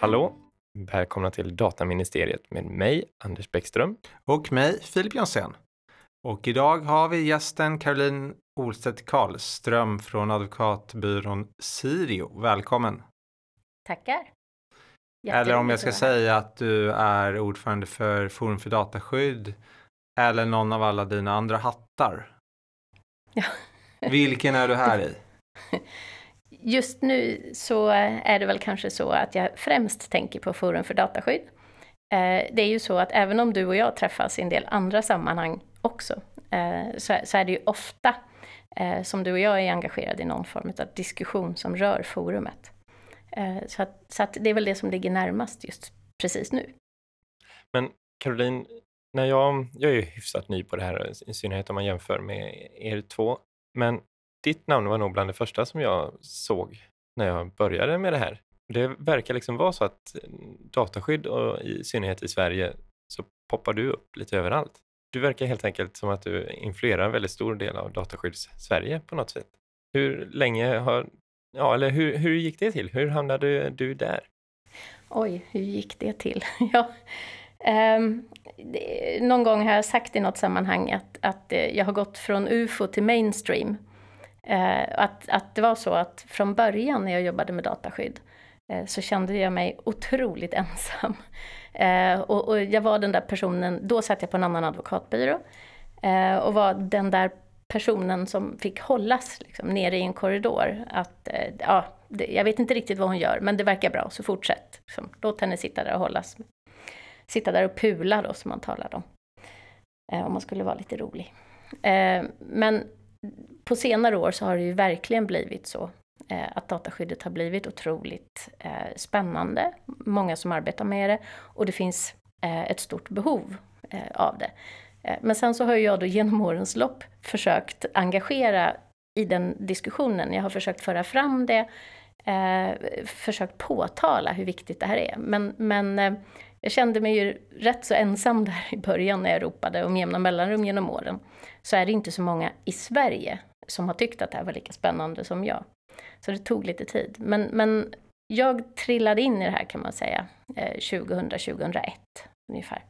Hallå! Välkomna till Dataministeriet med mig, Anders Bäckström. Och mig, Filip Jonsén. Och idag har vi gästen Caroline Olstedt Karlström från advokatbyrån Sirio. Välkommen! Tackar! Eller om jag ska säga att du är ordförande för Forum för dataskydd eller någon av alla dina andra hattar. Ja. Vilken är du här i? Just nu så är det väl kanske så att jag främst tänker på Forum för dataskydd. Eh, det är ju så att även om du och jag träffas i en del andra sammanhang också, eh, så är det ju ofta eh, som du och jag är engagerade i någon form av diskussion som rör forumet. Så att, så att det är väl det som ligger närmast just precis nu. Men Caroline, när jag, jag är ju hyfsat ny på det här, i synnerhet om man jämför med er två. Men ditt namn var nog bland det första som jag såg när jag började med det här. Det verkar liksom vara så att eh, dataskydd och i synnerhet i Sverige så poppar du upp lite överallt. Du verkar helt enkelt som att du influerar en väldigt stor del av dataskydds-Sverige på något sätt. Hur länge har, ja eller hur, hur gick det till? Hur hamnade du där? Oj, hur gick det till? ja, um, det, någon gång har jag sagt i något sammanhang att, att eh, jag har gått från UFO till mainstream. Eh, att, att det var så att från början när jag jobbade med dataskydd eh, så kände jag mig otroligt ensam. Eh, och, och, jag var den där personen, då satt jag på en annan advokatbyrå och var den där personen som fick hållas liksom, nere i en korridor. Att, ja, det, jag vet inte riktigt vad hon gör, men det verkar bra, så fortsätt. Liksom, låt henne sitta där och hållas sitta där och pula då, som man talade om. Eh, om man skulle vara lite rolig. Eh, men på senare år så har det ju verkligen blivit så eh, att dataskyddet har blivit otroligt eh, spännande. Många som arbetar med det och det finns eh, ett stort behov eh, av det. Eh, men sen så har jag då genom årens lopp försökt engagera i den diskussionen. Jag har försökt föra fram det, eh, försökt påtala hur viktigt det här är. Men, men eh, jag kände mig ju rätt så ensam där i början när jag ropade om jämna mellanrum genom åren. Så är det inte så många i Sverige som har tyckt att det här var lika spännande som jag. Så det tog lite tid. Men, men jag trillade in i det här kan man säga, eh, 2000-2001 ungefär.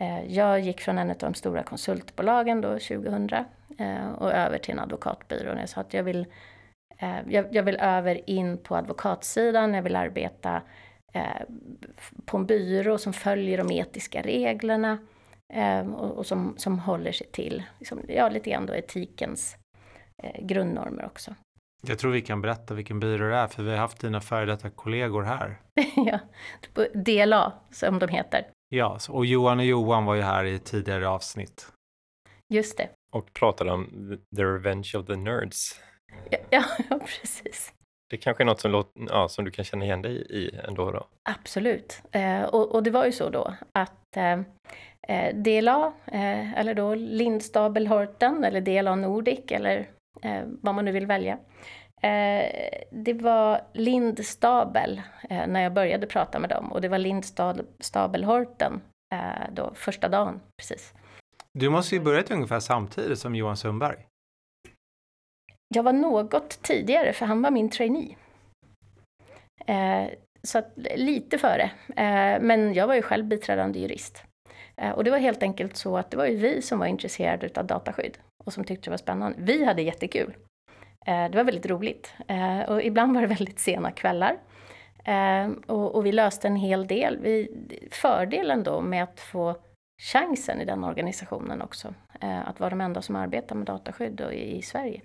Eh, jag gick från en av de stora konsultbolagen då 2000 eh, och över till en advokatbyrå. Jag sa att jag vill, jag vill över in på advokatsidan, jag vill arbeta på en byrå som följer de etiska reglerna och, och, som, som håller sig till liksom, ja, lite grann då etikens eh, grundnormer också. Jag tror vi kan berätta vilken byrå det är, för vi har haft dina före detta kollegor här. ja, DLA som de heter. Ja, och Johan och Johan var ju här i tidigare avsnitt. Just det. Och pratade om The Revenge of the Nerds. Ja, ja, ja precis. Det kanske är något som, låter, ja, som du kan känna igen dig i ändå då? Absolut. Eh, och, och, det var ju så då att eh DLA, eh, eller då Lindstabel Horten, eller DLA Nordic, eller eh, vad man nu vill välja. Eh, det var Lindstabel när jag började prata med dem och det var Lindstabel Horten då första dagen precis. Du måste ju börjat ungefär samtidigt som Johan Sundberg. Jag var något tidigare, för han var min trainee. Eh, så att, lite före. Eh, men jag var ju själv biträdande jurist. Eh, och det var helt enkelt så att det var ju vi som var intresserade av dataskydd och som tyckte det var spännande. Vi hade jättekul. Eh, det var väldigt roligt. Eh, och ibland var det väldigt sena kvällar. Och, vi löste en hel del. Vi, fördelen då med att få chansen i den organisationen också, att vara de enda som arbetar med dataskydd i, i Sverige,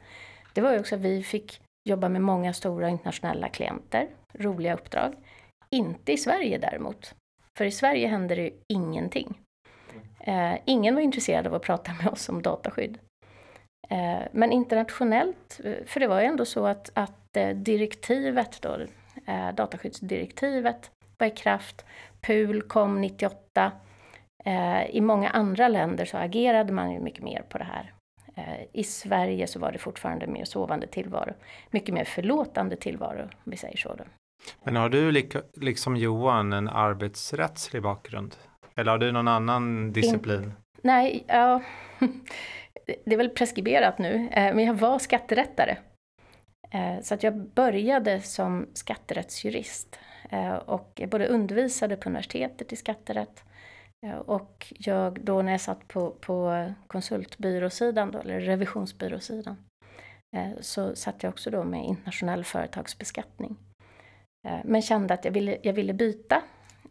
det var ju också att vi fick jobba med många stora internationella klienter, roliga uppdrag. Inte i Sverige däremot. För i Sverige händer det ju ingenting. Eh, ingen var intresserad av att prata med oss om dataskydd. Eh, men internationellt, eh, för det var ju ändå så att, att eh, direktivet då, eh, dataskyddsdirektivet var i kraft. PUL kom 98. Eh, I många andra länder så agerade man ju mycket mer på det här. Eh, I Sverige så var det fortfarande mer sovande tillvaro. Mycket mer förlåtande tillvaro, om vi säger så. Då. Men har du lika, liksom Johan en arbetsrättslig bakgrund? Eller har du någon annan disciplin? In, nej, ja, det är väl preskriberat nu, eh, men jag var skatterättare. Eh, så att jag började som skatterättsjurist eh, och och både undervisade på universitetet i skatterätt och jag då när jag satt på, på konsultbyråsidan, då, eller revisionsbyråsidan, så satt jag också då med internationell företagsbeskattning. Men kände att jag ville, jag ville byta.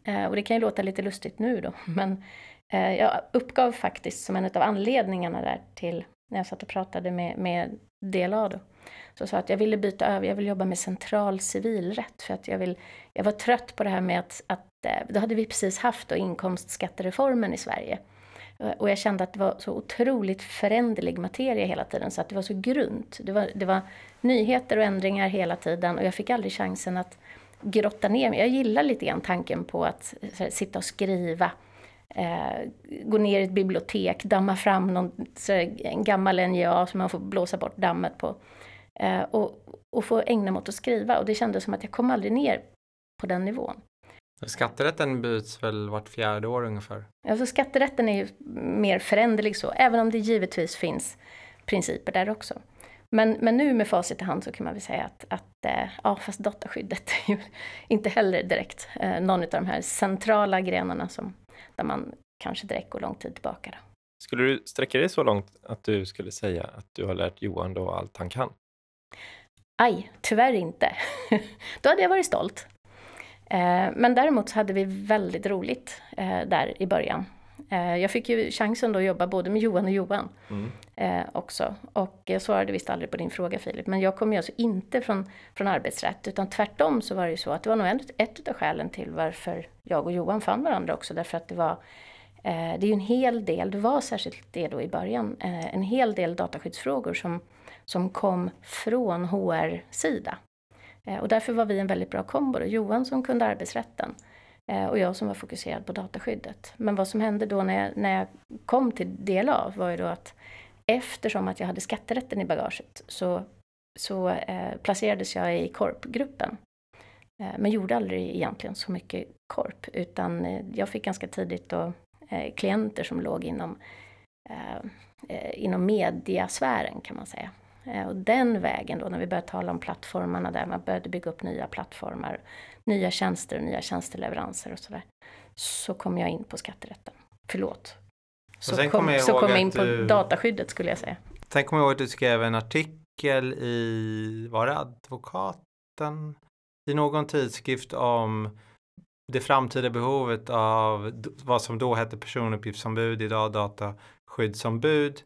Eh, och det kan ju låta lite lustigt nu då, men eh, jag uppgav faktiskt som en av anledningarna där till när jag satt och pratade med, med DLA då, så sa att jag ville byta över, jag vill jobba med central civilrätt för att jag, vill, jag var trött på det här med att, att eh, då hade vi precis haft då inkomstskattereformen i Sverige. Och jag kände att det var så otroligt föränderlig materia hela tiden så att det var så grunt. Det var, det var nyheter och ändringar hela tiden och jag fick aldrig chansen att grotta ner mig. Jag gillar lite grann tanken på att här, sitta och skriva Eh, gå ner i ett bibliotek, damma fram någon, en gammal NJA som man får blåsa bort dammet på. Eh, och, och få ägna mig åt att skriva. Och det kändes som att jag kom aldrig ner på den nivån. Skatterätten byts väl vart fjärde år ungefär? Alltså skatterätten är ju mer föränderlig så, även om det givetvis finns principer där också. Men, men nu med facit i hand så kan man väl säga att, att eh, ja, fast dataskyddet är ju inte heller direkt eh, någon av de här centrala grenarna som, där man kanske direkt går lång tid tillbaka. Då. Skulle du sträcka dig så långt att du skulle säga att du har lärt Johan då allt han kan? Aj, tyvärr inte. då hade jag varit stolt. Eh, men däremot så hade vi väldigt roligt där i början. Eh, jag fick ju chansen då att jobba både med Johan och Johan mm. också. Och jag svarade visst aldrig på din fråga Filip, men jag kom ju alltså inte från, från arbetsrätt, utan tvärtom så var det ju så att det var nog ett, ett av skälen till varför jag och Johan fann varandra också, därför att det var det är ju en hel del, det var särskilt det då i början, en hel del dataskyddsfrågor som som kom från HR-sida. Eh, och därför var vi en väldigt bra kombo. Johan som kunde arbetsrätten eh, Eh, och jag som var fokuserad på dataskyddet. Men vad som hände då när jag, när jag kom till DLA var ju då att eftersom att jag hade skatterätten i bagaget så, så eh, placerades jag i korpgruppen. Eh, men gjorde aldrig egentligen så mycket korp utan eh, jag fick ganska tidigt då, eh, klienter som låg inom, eh, eh, inom mediasfären kan man säga. Eh, och den vägen då, när vi började tala om plattformarna där, man började bygga upp nya plattformar, nya tjänster och nya tjänsteleveranser och sådär, så kom jag in på skatterätten. Förlåt. Så kom, kom, jag, så kom jag in på du, dataskyddet skulle jag säga. Sen kommer jag ihåg att du skrev en artikel i, var det advokaten? I någon tidskrift om det framtida behovet av vad som då hette personuppgiftsombud, idag dataskyddsombud.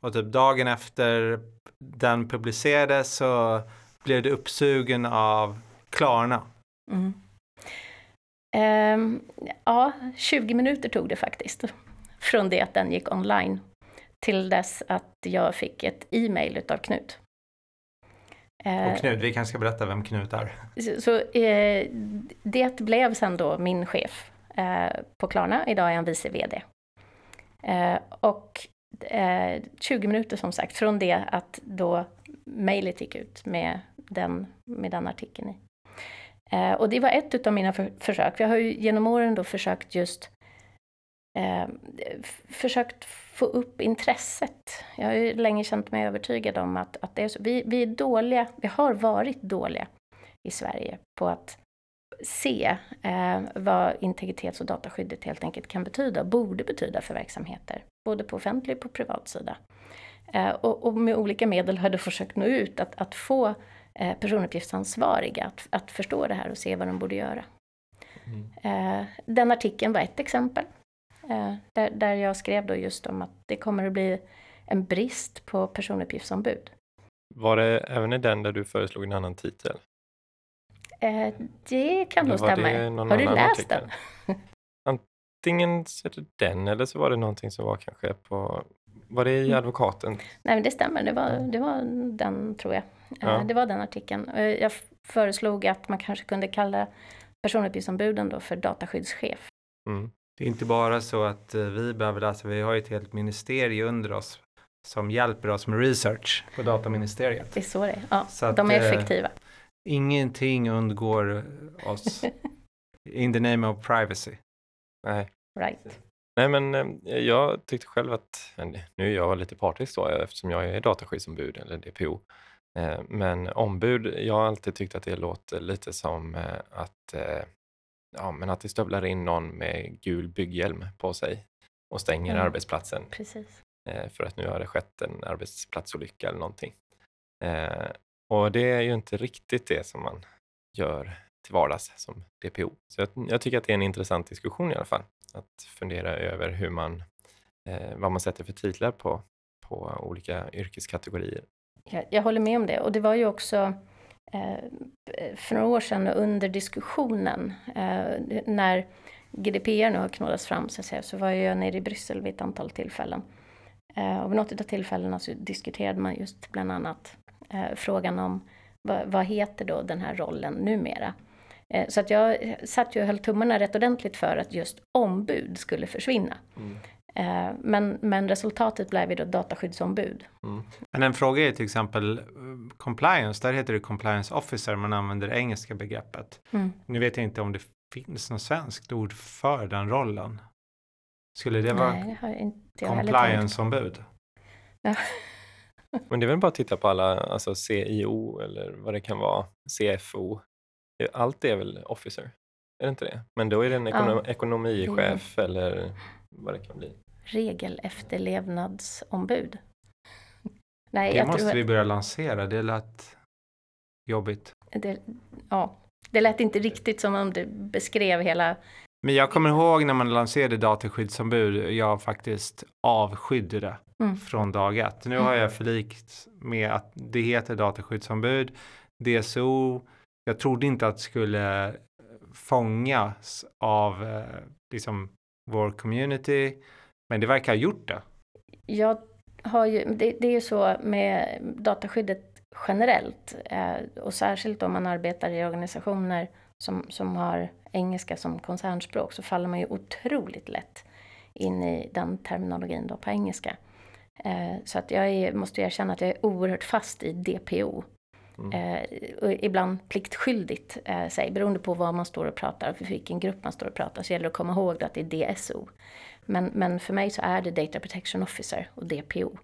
Och typ dagen efter den publicerades så blev du uppsugen av Klarna. Mm. Um, ja, 20 minuter tog det faktiskt. Från det att den gick online till dess att jag fick ett e-mail utav Knut. Och Knut, vi kanske ska berätta vem Knut är. Så, så eh, det blev sen då min chef eh, på Klarna. Idag är han vice VD. Eh, och eh, 20 minuter som sagt från det att då mejlet gick ut med den, med den artikeln i. Eh, och det var ett av mina för, försök. Jag har ju genom åren då försökt just eh, försökt få upp intresset. Jag har ju länge känt mig övertygad om att, att det är så. Vi, vi är dåliga, vi har varit dåliga i Sverige på att se eh, vad integritets och dataskyddet helt enkelt kan betyda, borde betyda för verksamheter, både på offentlig och på privat sida. Eh, och, och, med olika medel har jag försökt nå ut, att, att få personuppgiftsansvariga att, att förstå det här och se vad de borde göra. Mm. Eh, den artikeln var ett exempel, eh, där, där jag skrev då just om att det kommer att bli en brist på personuppgiftsombud. Var det även i den där du föreslog en annan titel? Eh, det kan nog stämma. Har du läst den? Antingen så är det den eller så var det någonting som var kanske på var det i mm. advokaten? Nej, men det stämmer. Det var, det var den, tror jag. Eh, ja. Det var den artikeln. Eh, jag föreslog att man kanske kunde kalla personuppgiftsombuden då för dataskyddschef. Mm. Det är inte bara så att vi behöver läsa, vi har ju ett helt ministerie under oss som hjälper oss med research på dataministeriet. Det är så det är. Ja, så de är effektiva. Ingenting undgår oss. In the name of privacy. Nej. Right. Nej, men eh, jag tyckte själv att, nu är jag lite partisk då eftersom jag är dataskyddsombud eller DPO. Eh, men ombud, jag har alltid tyckt att det låter lite som eh, att, eh, ja, men att det stövlar in någon med gul bygghjälm på sig och stänger Mm. arbetsplatsen Precis. för att nu har det skett en arbetsplatsolycka eller någonting. Och det är ju inte riktigt det som man gör till vardags som DPO. Så jag, jag tycker att det är en intressant diskussion i alla fall. Att fundera över hur man, vad man sätter för titlar på, på olika yrkeskategorier. Jag, jag håller med om det. Och det var ju också eh, för några år sedan under diskussionen eh, när GDPR nu har knådats fram så, att säga, så var jag nere i Bryssel vid ett antal tillfällen. Eh, och vid något av tillfällena så diskuterade man just bland annat eh, frågan om vad, vad heter då den här rollen numera? Eh, så att jag satt ju och höll tummarna rätt ordentligt för att just ombud skulle försvinna. Mm men, men resultatet blev ju då dataskyddsombud. Mm. Men en fråga är till exempel eh, compliance. Där heter det compliance officer. Man använder det engelska begreppet. Mm. Nu vet jag inte om det finns något svenskt ord för den rollen. Skulle det vara Nej, det compliance-ombud? Men det är väl bara att titta på alla, alltså CIO eller vad det kan vara, CFO. Allt är väl officer? Är det inte det? Men då är det en ekonom- Ja. ekonomichef eller vad det kan bli. Regelefterlevnadsombud. Nej, Det måste tror vi börja lansera. Det lät jobbigt. det, ja, det lät inte riktigt som om du beskrev hela... Men jag kommer ihåg när man lanserade dataskyddsombud. Jag faktiskt avskydde det Mm. från dag ett. Nu har jag förlikt med att det heter dataskyddsombud. DSO. Jag trodde inte att det skulle fångas av eh, liksom vår community. Men det verkar ha gjort det. Jag har ju, det, det är ju så med dataskyddet generellt eh, och särskilt om man arbetar i organisationer som, som har engelska som koncernspråk så faller man ju otroligt lätt in i den terminologin då på engelska. Eh, så att jag är, måste erkänna att jag är oerhört fast i DPO. Mm. Eh, och ibland pliktskyldigt, eh, säg, beroende på vad man står och pratar, för vilken grupp man står och pratar, så gäller det att komma ihåg att det är DSO. Men, men för mig så är det Data Protection Officer och DPO.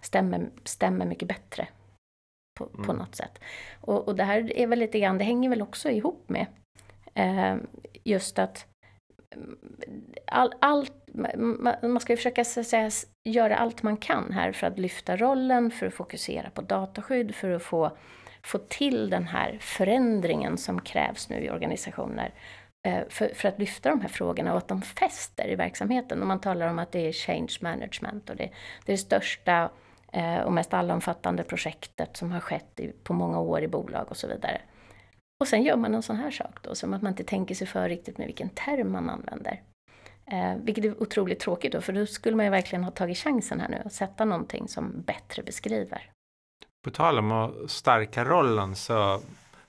Stämmer, stämmer mycket bättre på, på Mm. något sätt. Och, och det här är väl lite grann, det hänger väl också ihop med eh, just att mm, all, allt, man, man ska ju försöka så att säga, göra allt man kan här för att lyfta rollen, för att fokusera på dataskydd, för att få, få till den här förändringen som krävs nu i organisationer. Eh, för, för att lyfta de här frågorna och att de fäster i verksamheten. Och man talar om att det är change management och det, det är det största eh, och mest allomfattande projektet som har skett i, på många år i bolag och så vidare. Och sen gör man en sån här sak då, som att man inte tänker sig för riktigt med vilken term man använder. Eh, vilket är otroligt tråkigt då, för då skulle man ju verkligen ha tagit chansen här nu och sätta någonting som bättre beskriver. På tal om att stärka rollen så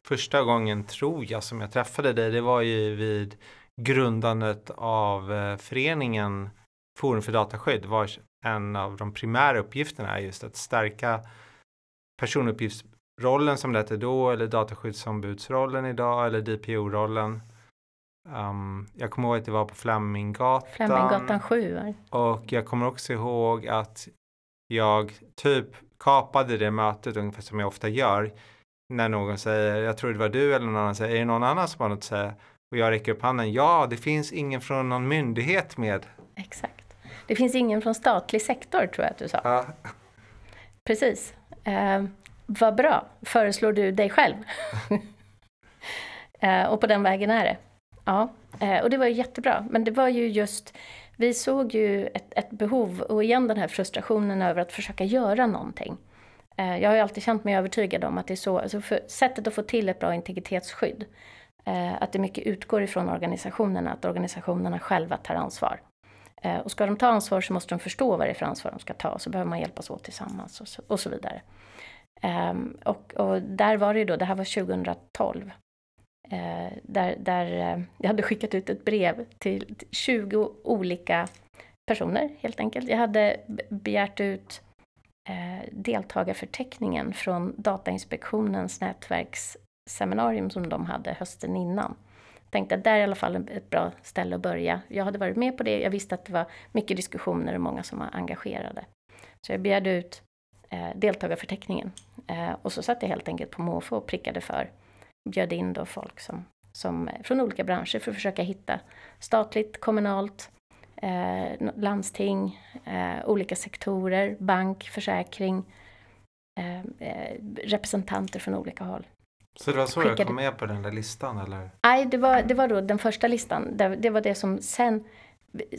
första gången tror jag som jag träffade dig det var ju vid grundandet av eh, föreningen Forum för dataskydd var en av de primära uppgifterna är just att stärka personuppgiftsrollen som det hette då eller dataskyddsombudsrollen idag eller DPO-rollen. Um, jag kommer ihåg att det var på Fleminggatan. Fleminggatan 7. här. Och jag kommer också ihåg att jag typ kapade det mötet ungefär som jag ofta gör. När någon säger, jag tror det var du eller någon annan säger, är det någon annan som har något att säga? Och jag räcker upp handen, ja det finns ingen från någon myndighet med. Exakt. Det finns ingen från statlig sektor tror jag att du sa. Ja, Precis. Eh, vad bra. Föreslår du dig själv? eh, och på den vägen är det. Ja, eh, och det var ju jättebra. Men det var ju just, vi såg ju ett, ett behov och igen den här frustrationen över att försöka göra någonting. Eh, jag har ju alltid känt mig övertygad om att det är så, alltså för sättet att få till ett bra integritetsskydd, eh, att det mycket utgår ifrån organisationerna, att organisationerna själva tar ansvar. Eh, och ska de ta ansvar så måste de förstå vad det är för ansvar de ska ta och så behöver man hjälpas åt tillsammans och så, och så vidare. Ehm, och, och där var det ju då, det här var 2012, där, där jag hade skickat ut ett brev till 20 olika personer helt enkelt. Jag hade begärt ut eh, deltagarförteckningen från Datainspektionens nätverksseminarium som de hade hösten innan tänkte att där är i alla fall ett bra ställe att börja. Jag hade varit med på det, jag visste att det var mycket diskussioner och många som var engagerade. Så jag begärde ut eh, deltagarförteckningen. Eh, och så satt jag helt enkelt på måfå och prickade för. Bjöd in då folk som, som, från olika branscher för att försöka hitta statligt, kommunalt, eh, landsting, eh, olika sektorer, bank, försäkring, eh, eh, representanter från olika håll. Så det var så Skickade... jag kom med på den där listan eller? Nej, det var, det var då den första listan. Det, det var det som sen...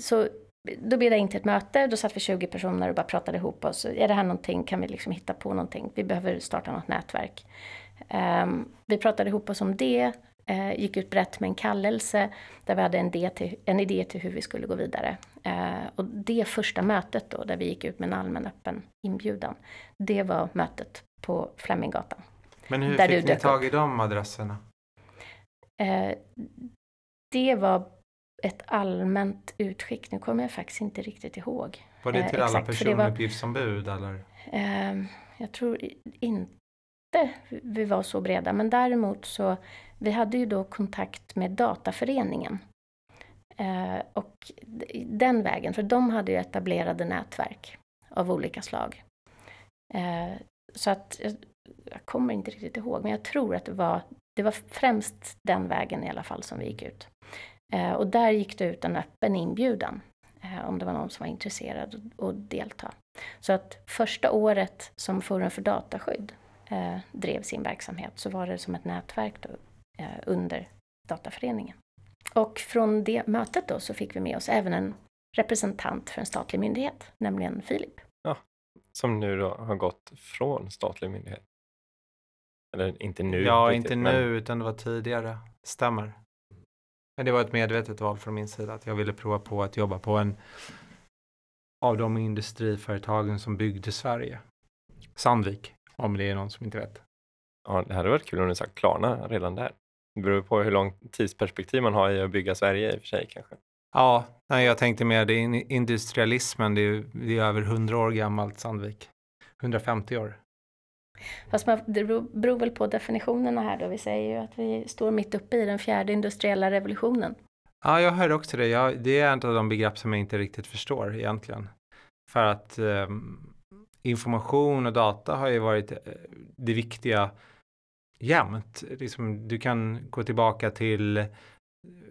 Så då bjöd jag in till ett möte, då satt vi 20 personer och bara pratade ihop oss. Är det här någonting, kan vi liksom hitta på någonting? Vi behöver starta något nätverk. Um, vi pratade ihop oss om det, uh, gick ut brett med en kallelse där vi hade en idé till, en idé till hur vi skulle gå vidare. Uh, och det första mötet då, där vi gick ut med en allmän öppen inbjudan, det var mötet på Fleminggatan. Men hur fick ni tag i de adresserna? Uh, det var ett allmänt utskick. Nu kommer jag faktiskt inte riktigt ihåg. Var det till eh, alla personuppgiftsombud eller? Eh, jag tror inte vi var så breda, men däremot så vi hade ju då kontakt med Dataföreningen. Eh, och den vägen, för de hade ju etablerade nätverk av olika slag. Eh, så att jag, jag kommer inte riktigt ihåg, men jag tror att det var, det var främst den vägen i alla fall som vi gick ut. Eh, och där gick det ut en öppen inbjudan eh, om det var någon som var intresserad att delta. Så att första året som Forum för dataskydd eh, drev sin verksamhet så var det som ett nätverk då, under Dataföreningen. Och från det mötet då så fick vi med oss även en representant för en statlig myndighet, nämligen Filip. Ja, som nu då har gått från statlig myndighet. Eller inte nu. Ja, riktigt, inte men... nu utan det var tidigare. Stämmer. Men det var ett medvetet val från min sida att jag ville prova på att jobba på en av de industriföretagen som byggde Sverige. Sandvik, om det är någon som inte vet. Ja, det hade varit kul om du sagt Klarna redan där. Det beror på hur långt tidsperspektiv man har i att bygga Sverige i och för sig kanske. Ja, nej, jag tänkte mer det är industrialismen, det är, det är över 100 år gammalt Sandvik. 150 år. Fast man, det beror väl på definitionerna här då. Vi säger ju att vi står mitt uppe i den fjärde industriella revolutionen. Ja, jag hör också det. Jag, det är en av de begrepp som jag inte riktigt förstår egentligen. För att eh, information och data har ju varit eh, det viktiga jämt. Liksom, du kan gå tillbaka till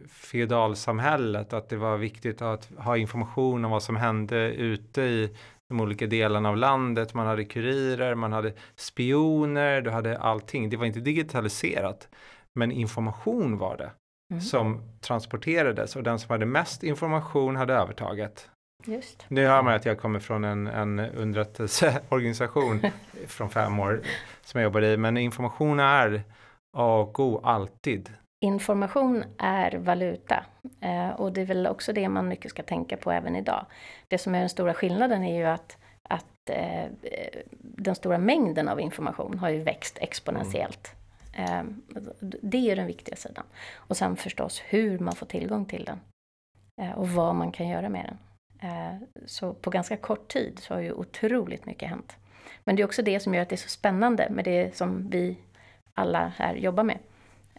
feodalsamhället, att det var viktigt att ha information om vad som hände ute i de olika delarna av landet. Man hade kurirer, man hade spioner, du hade allting. Det var inte digitaliserat, men information var det mm. som transporterades och den som hade mest information hade övertaget. Just. Nu hör man att jag kommer från en, en underrättelseorganisation från fem år som jag jobbade i, men information är A och O alltid information är valuta eh, och det är väl också det man mycket ska tänka på även idag. Det som är den stora skillnaden är ju att, att eh, den stora mängden av information har ju växt exponentiellt. Mm. Det är den viktiga sidan. Och sen förstås hur man får tillgång till den och vad man kan göra med den. Eh, så på ganska kort tid så har ju otroligt mycket hänt. Men det är också det som gör att det är så spännande med det som vi alla här jobbar med.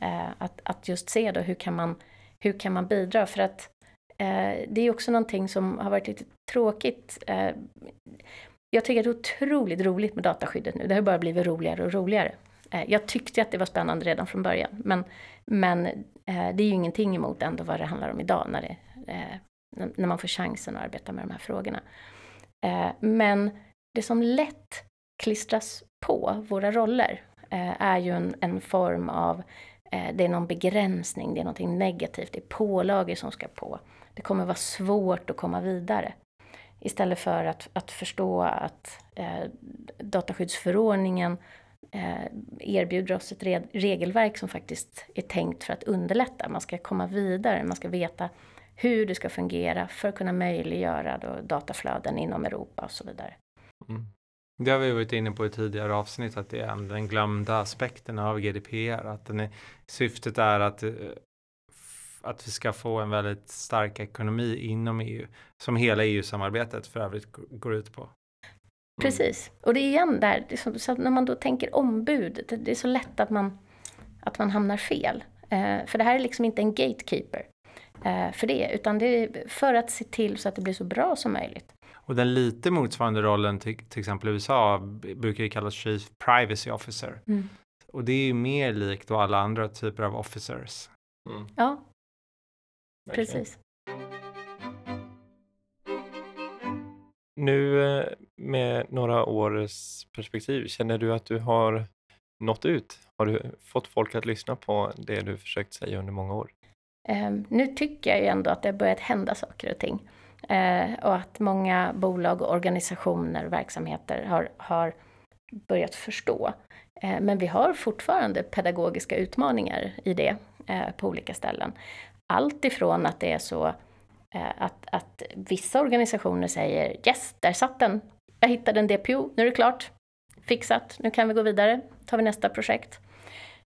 Eh, att, att just se då hur kan man, hur kan man bidra? För att eh, det är också någonting som har varit lite tråkigt. Jag tycker att det är otroligt roligt med dataskyddet nu. Det har bara blivit roligare och roligare. Jag tyckte att det var spännande redan från början. Men, men det är ju ingenting emot ändå vad det handlar om idag när, det, när man får chansen att arbeta med de här frågorna. Eh, men det som lätt klistras på våra roller eh, är ju en, en form av eh, det är någon begränsning, det är någonting negativt, det är pålagor som ska på. Det kommer vara svårt att komma vidare. Istället för att, att förstå att eh, dataskyddsförordningen eh, erbjuder oss ett re regelverk som faktiskt är tänkt för att underlätta. Man ska komma vidare, man ska veta hur det ska fungera för att kunna möjliggöra då dataflöden inom Europa och så vidare. Mm. Det har vi varit inne på i tidigare avsnitt att det är den glömda aspekten av GDPR. Att den är, syftet är att, eh, att vi ska få en väldigt stark ekonomi inom EU. Som hela EU-samarbetet för övrigt går ut på. Mm. Precis, och det är igen där, så, så när man då tänker ombud, det, det, är så lätt att man, att man hamnar fel. Eh, för det här är liksom inte en gatekeeper för det, utan det är för att se till så att det blir så bra som möjligt. Och den lite motsvarande rollen till, till exempel i USA brukar ju kallas Chief Privacy Officer. Mm. Och det är ju mer likt då alla andra typer av officers. Mm, Ja, verkligen. precis. Nu eh, med några års perspektiv, känner du att du har nått ut? Har du fått folk att lyssna på det du försökt säga under många år? Ehm, nu tycker jag ju ändå att det har börjat hända saker och ting. Ehm, och att många bolag, organisationer, verksamheter har, har börjat förstå. Ehm, men vi har fortfarande pedagogiska utmaningar i det eh, på olika ställen. Allt ifrån att det är så eh, att, att vissa organisationer säger yes, där satt den. Jag hittade en DPO, nu är det klart. Fixat, nu kan vi gå vidare. tar vi nästa projekt.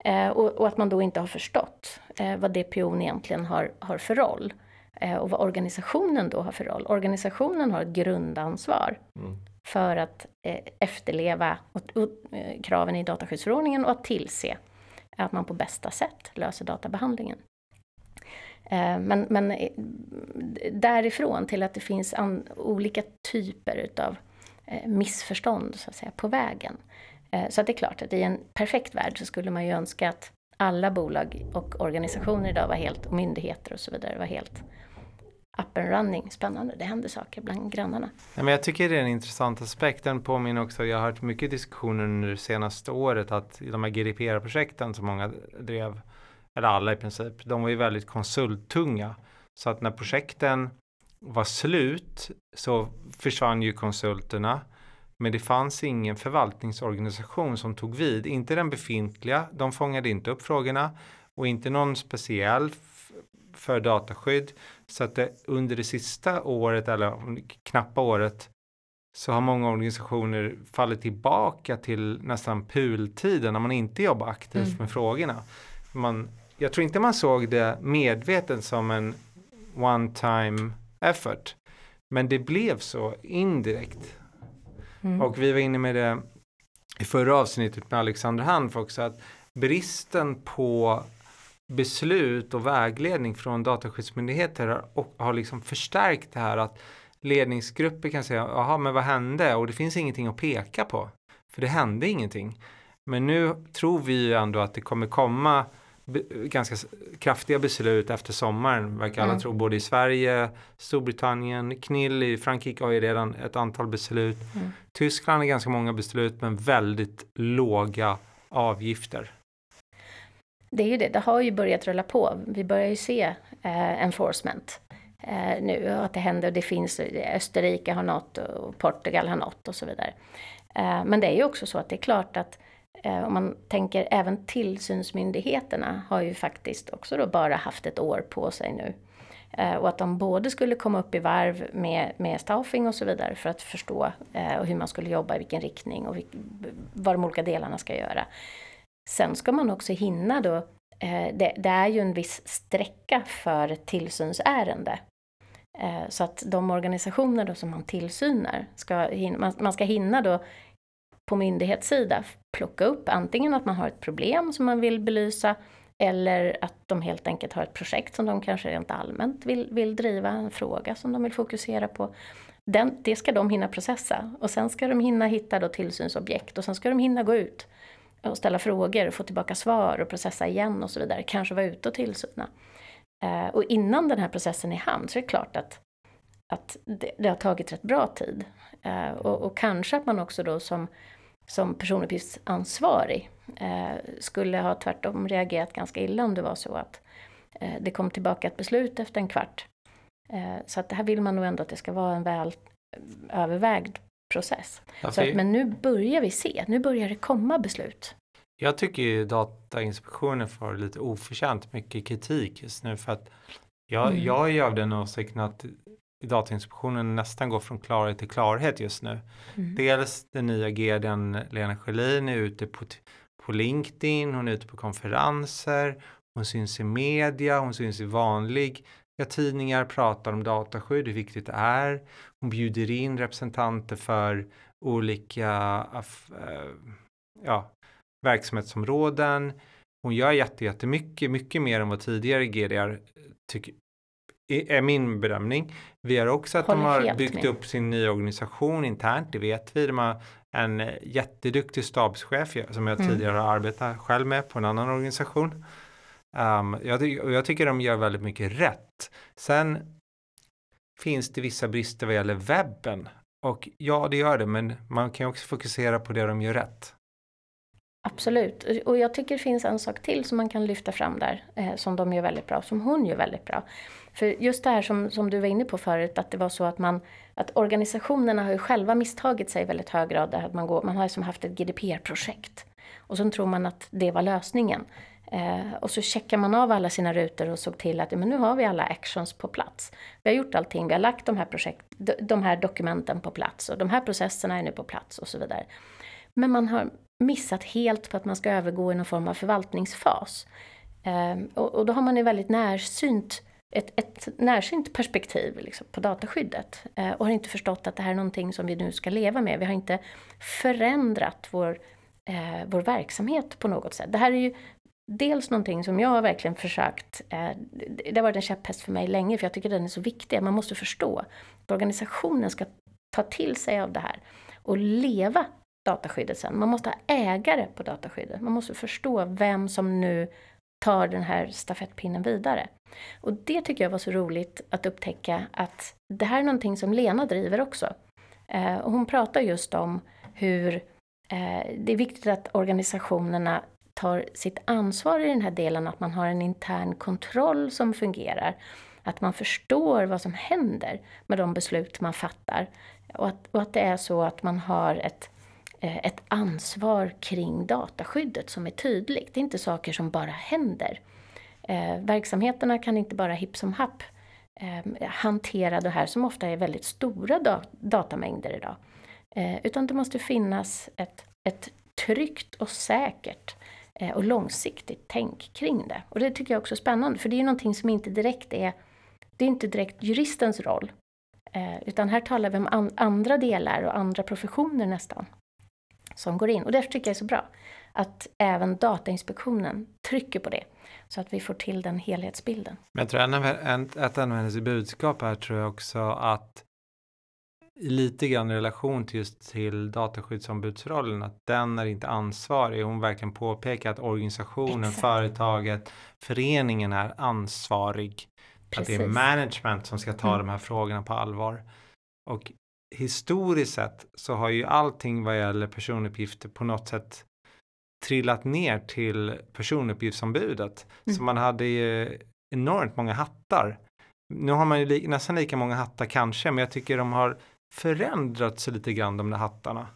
Eh, och, och, att man då inte har förstått eh, vad DPO egentligen har, har för roll. Eh, och vad organisationen då har för roll. Organisationen har ett grundansvar Mm. för att efterleva och, och, kraven i dataskyddsförordningen och att tillse att man på bästa sätt löser databehandlingen. Eh, men, men därifrån till att det finns an, olika typer utav missförstånd så att säga, på vägen. Eh, så att det är klart att i en perfekt värld så skulle man ju önska att alla bolag och organisationer idag var helt, och myndigheter och så vidare var helt up and running. Spännande, det händer saker bland grannarna. Ja, men jag tycker det är en intressant aspekt. Den påminner också, jag har hört mycket diskussioner under det senaste året att de här GDPR-projekten som många drev, eller alla i princip, de var ju väldigt konsulttunga. Så att när projekten var slut så försvann ju konsulterna. Men det fanns ingen förvaltningsorganisation som tog vid, inte den befintliga, de fångade inte upp frågorna och inte någon speciell för dataskydd. Så att det, under det sista året eller knappa året så har många organisationer fallit tillbaka till nästan pooltiden när man inte jobbar aktivt Mm. med frågorna. Man, jag tror inte man såg det medvetet som en one time effort. Men det blev så indirekt. Mm. Och vi var inne med det i förra avsnittet med Alexander Hanf också att bristen på beslut och vägledning från dataskyddsmyndigheter har, och har liksom förstärkt det här att ledningsgrupper kan säga, jaha men vad hände? Och det finns ingenting att peka på. För det hände ingenting. Men nu tror vi ju ändå att det kommer komma ganska kraftiga beslut efter sommaren, verkar alla Mm. tro, både i Sverige, Storbritannien, KNIL i Frankrike har ju redan ett antal beslut. Mm. Tyskland har ganska många beslut men väldigt låga avgifter. Det är ju det, det har ju börjat rulla på. Vi börjar ju se eh, enforcement eh, nu och att det händer. Det finns, Österrike har något och Portugal har något och så vidare. Eh, men det är ju också så att det är klart att Eh, om man tänker även tillsynsmyndigheterna har ju faktiskt också då bara haft ett år på sig nu. Eh, och att de både skulle komma upp i varv med, med staffing och så vidare för att förstå eh, hur man skulle jobba, i vilken riktning och vilk, vad de olika delarna ska göra. Sen ska man också hinna då, eh, det, det är ju en viss sträcka för tillsynsärende. Eh, så att de organisationer då som man tillsynar, ska hinna, man, man ska hinna då på myndighetssida plocka upp antingen att man har ett problem som man vill belysa eller att de helt enkelt har ett projekt som de kanske rent allmänt vill, vill driva, en fråga som de vill fokusera på. Den, det ska de hinna processa och sen ska de hinna hitta då tillsynsobjekt och sen ska de hinna gå ut och ställa frågor och få tillbaka svar och processa igen och så vidare. Kanske vara ute och tillsyna. Eh, och innan den här processen är i hamn så är det klart att, att det, det har tagit rätt bra tid. Eh, och, och kanske att man också då som, som personuppgiftsansvarig eh, skulle ha tvärtom reagerat ganska illa om det var så att eh, det kom tillbaka ett beslut efter en kvart. Eh, så att det här vill man nog ändå att det ska vara en väl övervägd process. Ja, Så att, men nu börjar vi se, nu börjar det komma beslut. Jag tycker ju Datainspektionen får lite oförtjänt mycket kritik just nu för att jag, Mm. jag är av den åsikten att Datainspektionen nästan går från klarhet till klarhet just nu. Mm. Dels den nya GDn Lena Schelin är ute på, på LinkedIn, hon är ute på konferenser, hon syns i media, hon syns i vanliga tidningar, pratar om dataskydd, hur viktigt det är. Hon bjuder in representanter för olika aff- eh, ja, verksamhetsområden. Hon gör jätte, jättemycket, mycket mer än vad tidigare GDR tycker, är min bedömning. Vi har också att Håller de har byggt med. upp sin nya organisation internt, det vet vi. De har en jätteduktig stabschef som jag Mm. tidigare har arbetat själv med på en annan organisation. Um, jag, jag tycker de gör väldigt mycket rätt. Sen finns det vissa brister vad gäller webben. Och ja, det gör det, men man kan också fokusera på det de gör rätt. Absolut. Och jag tycker det finns en sak till som man kan lyfta fram där, eh, som de gör väldigt bra, som hon gör väldigt bra. För just det här som, som du var inne på förut, att det var så att man, att organisationerna har ju själva misstagit sig i väldigt hög grad, att man, går, man har som haft ett GDPR-projekt. Och så tror man att det var lösningen. Eh, och så checkar man av alla sina rutor och såg till att ja, men nu har vi alla actions på plats. Vi har gjort allting, vi har lagt de här, projekt, de, här dokumenten på plats och de här processerna är nu på plats och så vidare. Men man har missat helt på att man ska övergå i någon form av förvaltningsfas. Eh, och, och då har man ju väldigt närsynt, ett, ett närsynt perspektiv liksom, på dataskyddet. Eh, och har inte förstått att det här är någonting som vi nu ska leva med. Vi har inte förändrat vår, eh, vår verksamhet på något sätt. Det här är ju dels någonting som jag har verkligen försökt, eh, det har varit en käpphäst för mig länge, för jag tycker den är så viktig. Man måste förstå att organisationen ska ta till sig av det här och leva dataskyddet sen. Man måste ha ägare på dataskyddet. Man måste förstå vem som nu tar den här stafettpinnen vidare. Och det tycker jag var så roligt att upptäcka att det här är någonting som Lena driver också. Eh, och hon pratar just om hur eh, det är viktigt att organisationerna tar sitt ansvar i den här delen, att man har en intern kontroll som fungerar. Att man förstår vad som händer med de beslut man fattar. Och att, och att det är så att man har ett Eh, ett ansvar kring dataskyddet som är tydligt. Det är inte saker som bara händer. Eh, verksamheterna kan inte bara hipp som happ eh, hantera det här som ofta är väldigt stora datamängder idag. Utan det måste finnas ett, ett tryggt och säkert och långsiktigt tänk kring det. Och det tycker jag också är spännande, för det är ju någonting som inte direkt är, det är inte direkt juristens roll. Utan här talar vi om andra delar och andra professioner nästan som går in. Och därför tycker jag det är så bra att även Datainspektionen trycker på det. Så att vi får till den helhetsbilden. Men jag tror en av, hennes budskap här tror jag också att lite grann i relation till just till dataskyddsombudsrollen att den är inte ansvarig. Hon verkligen påpekar att organisationen, Exakt. företaget, föreningen är ansvarig. Att det är Precis. management som ska ta Mm. de här frågorna på allvar. Och historiskt sett så har ju allting vad gäller personuppgifter på något sätt trillat ner till personuppgiftsombudet. Mm. Så man hade ju enormt många hattar. Nu har man ju li- nästan lika många hattar kanske, men jag tycker de har förändrats lite grann de där hattarna.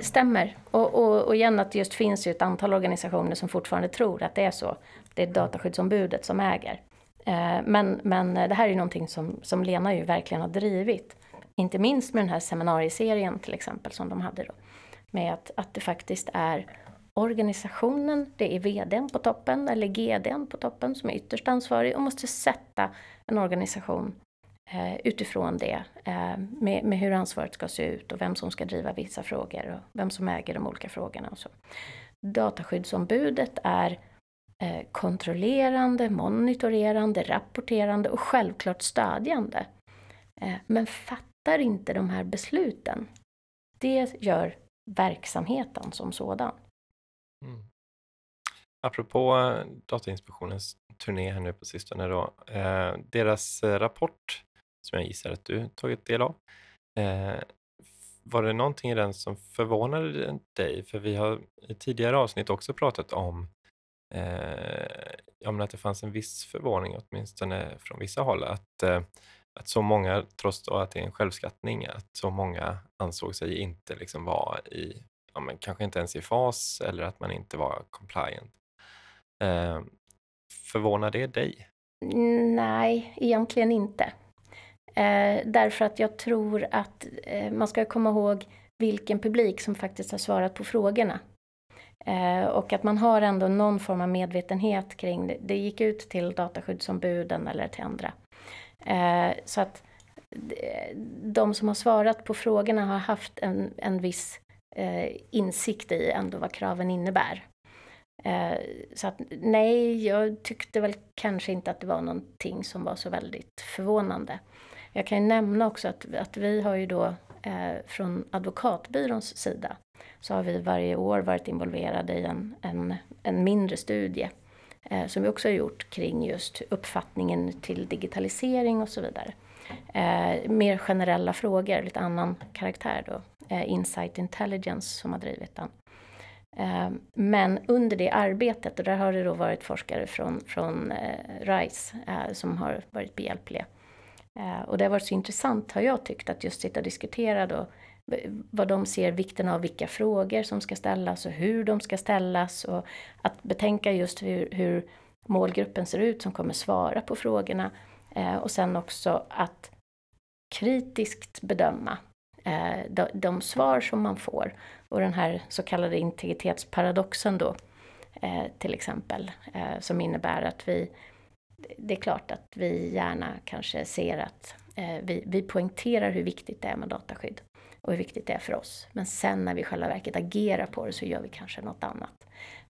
Stämmer. Och, och, och igen att det just finns ju ett antal organisationer som fortfarande tror att det är så. Det är dataskyddsombudet som äger. Eh, men, men det här är ju någonting som, som Lena ju verkligen har drivit. Inte minst med den här seminarieserien till exempel som de hade då. Med att, att det faktiskt är organisationen, det är vdn på toppen eller GDn på toppen som är ytterst ansvarig och måste sätta en organisation eh, utifrån det. Eh, med, med hur ansvaret ska se ut och vem som ska driva vissa frågor och vem som äger de olika frågorna och så. Dataskyddsombudet är eh, Eh, kontrollerande, monitorerande, rapporterande och självklart stödjande. Eh, men fattar inte de här besluten. Det gör verksamheten som sådan. Mm. Apropå eh, Datainspektionens turné här nu på sistone då. Eh, deras rapport, som jag gissar att du tagit del av, eh, var det någonting i den som förvånade dig? För vi har i tidigare avsnitt också pratat om eh, ja, men att det fanns en viss förvåning, åtminstone från vissa håll, att, eh, att så många, trots då att det är en självskattning, att så många ansåg sig inte liksom vara i, ja, men kanske inte ens i fas eller att man inte var compliant. Eh, förvånar det dig? Nej, egentligen inte. Eh, därför att jag tror att eh, man ska komma ihåg vilken publik som faktiskt har svarat på frågorna. Eh, och att man har ändå någon form av medvetenhet kring det. Det gick ut till dataskyddsombuden eller till andra. Eh, så att eh, de som har svarat på frågorna har haft en, en viss eh, insikt i ändå vad kraven innebär. Eh, så att nej, jag tyckte väl kanske inte att det var någonting som var så väldigt förvånande. Jag kan ju nämna också att, att vi har ju då eh, från advokatbyråns sida så har vi varje år varit involverade i en, en, en mindre studie eh, som vi också har gjort kring just uppfattningen till digitalisering och så vidare. Eh, mer generella frågor, lite annan karaktär då. Eh, Insight Intelligence som har drivit den. Eh, men under det arbetet, och där har det då varit forskare från, från eh, RISE eh, som har varit behjälpliga. Och det har varit så intressant har jag tyckt att just sitta och diskutera då vad de ser vikten av vilka frågor som ska ställas och hur de ska ställas. Och att betänka just hur, hur målgruppen ser ut som kommer svara på frågorna. Eh, och sen också att kritiskt bedöma eh, de, de svar som man får. Och den här så kallade integritetsparadoxen då eh, till exempel, eh, som innebär att vi, det är klart att vi gärna kanske ser att eh, vi, vi poängterar hur viktigt det är med dataskydd och hur viktigt det är för oss. Men sen när vi själva verket agerar på det så gör vi kanske något annat.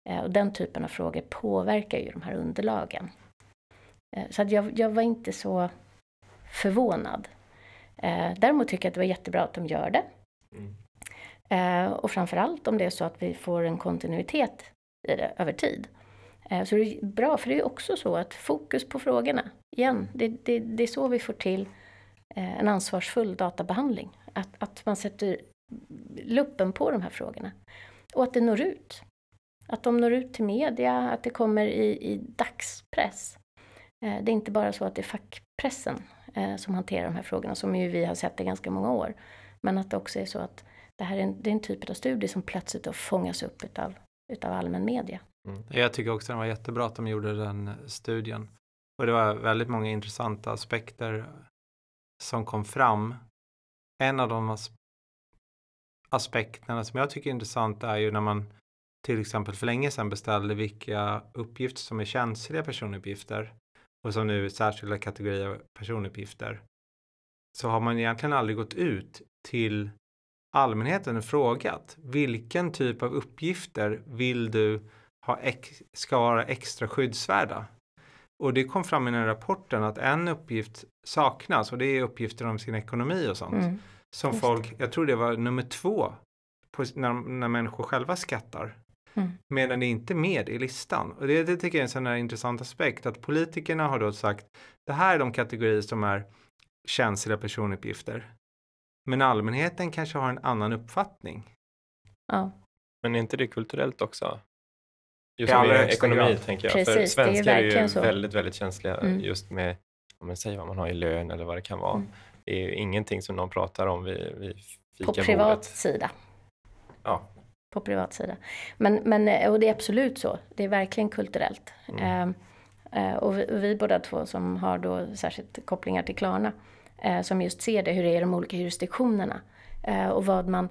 Eh, och den typen av frågor påverkar ju de här underlagen. Eh, så jag, jag var inte så förvånad. Eh, däremot tycker jag att det var jättebra att de gör det. Mm. Och framförallt om det är så att vi får en kontinuitet i det över tid. Så det är bra, för det är också så att fokus på frågorna, igen, det, det, det är så vi får till Eh, en ansvarsfull databehandling. Att, att man sätter luppen på de här frågorna. Och att det når ut. Att de når ut till media, att det kommer i, i dagspress. Eh, det är inte bara så att det är fackpressen eh, som hanterar de här frågorna, som ju vi har sett i ganska många år. Men att det också är så att det här är en, det är en typ av studie som plötsligt då fångas upp utav, utav allmän media. Mm. Jag tycker också det var jättebra att de gjorde den studien. Och det var väldigt många intressanta aspekter som kom fram. En av de as aspekterna som jag tycker är intressant är ju när man till exempel för länge sedan beställde vilka uppgifter som är känsliga personuppgifter och som nu är särskilda kategorier personuppgifter så har man egentligen aldrig gått ut till allmänheten och frågat vilken typ av uppgifter vill du ha ex- ska vara extra skyddsvärda? Och det kom fram i den rapporten att en uppgift saknas och det är uppgifter om sin ekonomi och sånt. Mm. Som folk, jag tror det var nummer två på, när, när människor själva skattar. Mm. Medan det inte är med i listan. Och det, det tycker jag är en sån här intressant aspekt att politikerna har då sagt det här är de kategorier som är känsliga personuppgifter. Men allmänheten kanske har en annan uppfattning. Ja. Men är inte det kulturellt också? Just med ekonomi grad. tänker jag. Precis, För svenskar är, är, ju så. väldigt, väldigt känsliga mm. just med, om man säger vad man har i lön eller vad det kan vara. Mm. Det är ju ingenting som någon pratar om vid, vid På privat sida. Ja. På privat sida. Men, men, och det är absolut så. Det är verkligen kulturellt. Mm. Uh, och vi, vi båda två som har då särskilt kopplingar till Klarna eh, som just ser det, hur det är i de olika jurisdiktionerna. Eh, och vad man,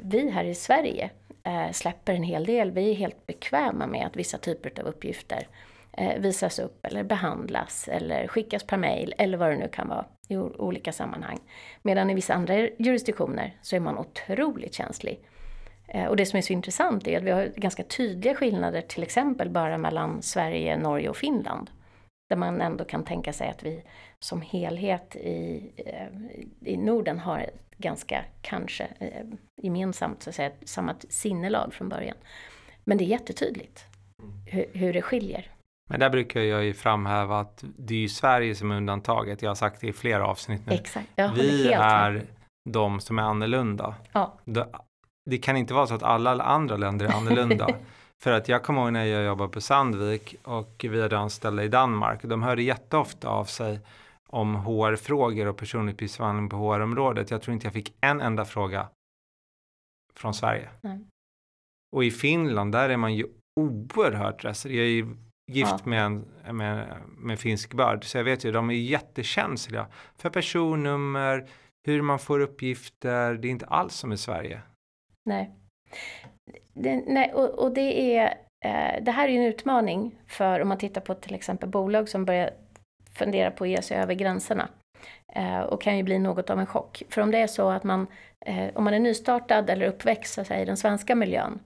vi här i Sverige eh, Eh, släpper en hel del. Vi är helt bekväma med att vissa typer av uppgifter eh, visas upp eller behandlas eller skickas per mail eller vad det nu kan vara i olika sammanhang. Medan i vissa andra jurisdiktioner så är man otroligt känslig. Eh, och det som är så intressant är att vi har ganska tydliga skillnader till exempel bara mellan Sverige, Norge och Finland. Där man ändå kan tänka sig att vi som helhet i, eh, i Norden har ganska, kanske, eh, gemensamt så att säga, samma sinnelag från början. Men det är jättetydligt hur, hur det skiljer. Men där brukar jag ju framhäva att det är ju Sverige som är undantaget. Jag har sagt det i flera avsnitt nu. Exakt. Vi är de som är annorlunda. Ja. Det kan inte vara så att alla andra länder är annorlunda. För att jag kommer ihåg när jag jobbade på Sandvik och vi hade anställda i Danmark. De hörde jätteofta av sig om HR-frågor och personuppgiftsbehandling på HR-området. Jag tror inte jag fick en enda fråga från Sverige. Nej. Och i Finland, där är man ju oerhört restriktiv. Jag är ju gift ja. med en med, med finsk börd, så jag vet ju, de är jättekänsliga för personnummer, hur man får uppgifter. Det är inte alls som i Sverige. Nej. Det, nej, och, och det är eh, det här är en utmaning för om man tittar på till exempel bolag som börjar fundera på att ge sig över gränserna. Eh, och kan ju bli något av en chock. För om det är så att man, eh, om man är nystartad eller uppväxt så säga, i den svenska miljön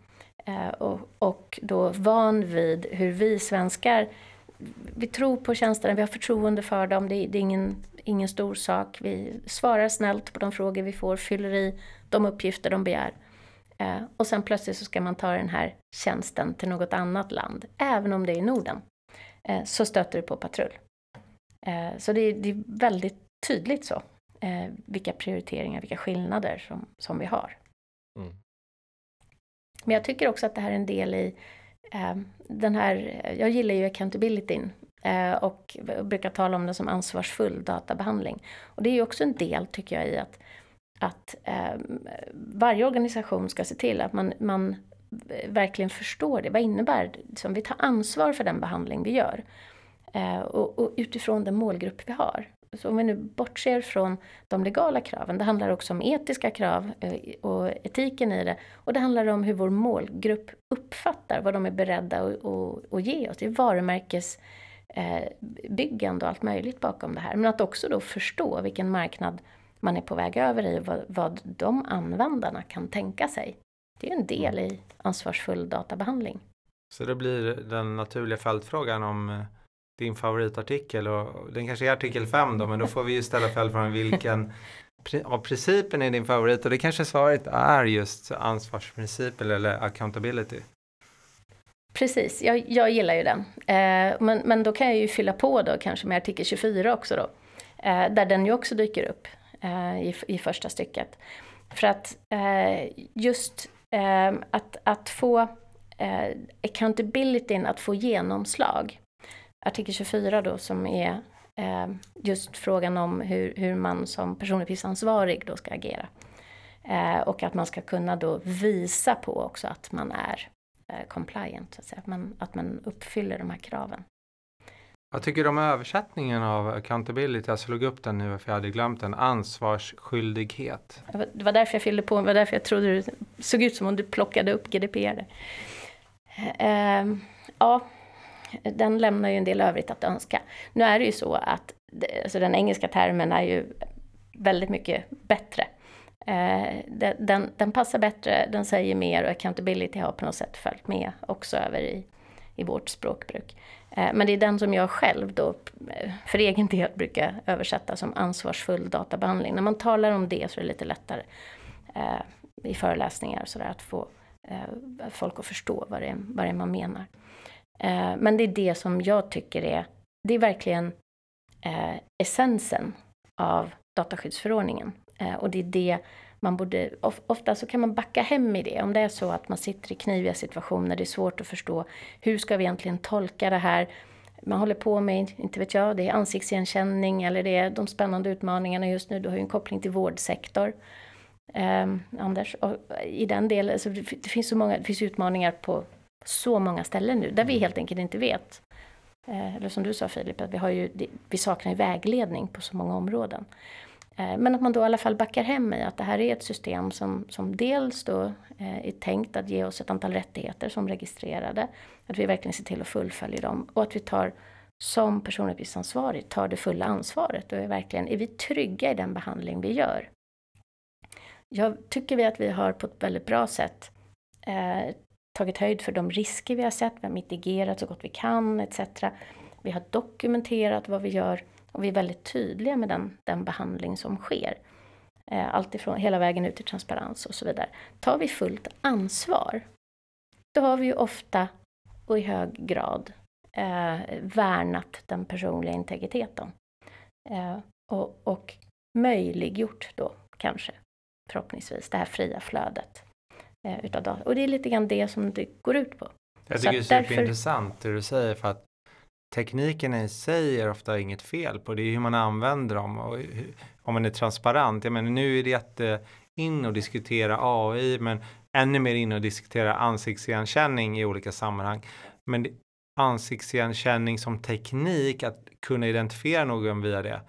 Eh, och, och då van vid hur vi svenskar, vi tror på tjänsterna, vi har förtroende för dem, det, det är ingen, ingen stor sak. Vi svarar snällt på de frågor vi får, fyller i de uppgifter de begär. Eh, och sen plötsligt så ska man ta den här tjänsten till något annat land, även om det är i Norden. Eh, så stöter det på patrull. Eh, så det är, det är väldigt tydligt så, eh, vilka prioriteringar, vilka skillnader som, som vi har. Mm. Men jag tycker också att det här är en del i eh, den här, jag gillar ju accountabilityn och brukar tala om det som ansvarsfull databehandling. Och det är ju också en del, tycker jag, i att, att eh, varje organisation ska se till att man, man verkligen förstår det. Vad innebär det? Liksom, vi tar ansvar för den behandling vi gör. Eh, och, och, utifrån den målgrupp vi har. Så om vi nu bortser från de legala kraven, det handlar också om etiska krav eh, och etiken i det. Och det handlar om hur vår målgrupp uppfattar vad de är beredda att, att, att ge oss. Det är varumärkesbyggande eh, och allt möjligt bakom det här. Men att också då förstå vilken marknad man är på väg över i och vad, vad de användarna kan tänka sig. Det är en del i ansvarsfull databehandling. Så det blir den naturliga följdfrågan om eh, din favoritartikel och den kanske är artikel 5 då men då får vi ju ställa följdfrågan vilken av principen är din favorit och det kanske svaret är just ansvarsprincipen eller accountability. Precis, jag, jag gillar ju den. Eh, men, men då kan jag ju fylla på då kanske med artikel 24 också då. Eh, där den ju också dyker upp eh, i, i första stycket. För att eh, just eh, att, att få eh, accountabilityn att få genomslag artikel 24 då som är eh, just frågan om hur, hur man som personuppgiftsansvarig då ska agera. Eh, och att man ska kunna då visa på också att man är eh, compliant, så att, säga. Att, man, att man uppfyller de här kraven. Vad tycker du om översättningen av accountability? Jag slog upp den nu för jag hade glömt den. Ansvarsskyldighet. Det var därför jag fyllde på, det var därför jag trodde det såg ut som om du plockade upp GDPR. Eh, ja, den lämnar ju en del övrigt att önska. Nu är det ju så att alltså den engelska termen är ju väldigt mycket bättre. Eh, den, den, passar bättre, den säger mer och accountability har på något sätt följt med också över i, i vårt språkbruk. Eh, men det är den som jag själv då eh, för egen del brukar översätta som ansvarsfull databehandling. När man talar om det så är det lite lättare i föreläsningar och sådär att få folk att förstå vad det är, vad det är man menar. Eh, men det är det som jag tycker är, det är verkligen eh, essensen av dataskyddsförordningen. Eh, och det är det man borde, ofta så kan man backa hem i det. Om det är så att man sitter i kniviga situationer, det är svårt att förstå hur ska vi egentligen tolka det här. Man håller på med, inte vet jag, det är ansiktsigenkänning eller det är de spännande utmaningarna just nu. Du har ju en koppling till vårdsektor. Eh, Anders, och i den delen, alltså det, det finns så många, det finns utmaningar på så många ställen nu där vi mm. helt enkelt inte vet. Eh, eller som du sa Filip, att vi, har ju, vi saknar vägledning på så många områden. Eh, men att man då i alla fall backar hem i att det här är ett system som, som dels då eh, är tänkt att ge oss ett antal rättigheter som registrerade. Att vi verkligen ser till att fullfölja dem och att vi tar som personuppgiftsansvarig tar det fulla ansvaret och är verkligen, är vi trygga i den behandling vi gör? Jag tycker vi att vi har på ett väldigt bra sätt eh, tagit höjd för de risker vi har sett, vi har mitigerat så gott vi kan etc. Vi har dokumenterat vad vi gör och vi är väldigt tydliga med den, den behandling som sker. Eh, allt ifrån hela vägen ut till transparens och så vidare. Tar vi fullt ansvar, då har vi ju ofta och i hög grad eh, värnat den personliga integriteten. Eh, och, och möjliggjort då kanske, förhoppningsvis, det här fria flödet eh, utav data. Och det är lite grann det som det går ut på. Jag tycker det är superintressant därför... det du säger för att tekniken i sig är ofta inget fel på. Det är hur man använder dem och hur, om man är transparent. Jag menar nu är det jätte in och diskutera AI men ännu mer in och diskutera ansiktsigenkänning i olika sammanhang. Men ansiktsigenkänning som teknik, att kunna identifiera någon via det,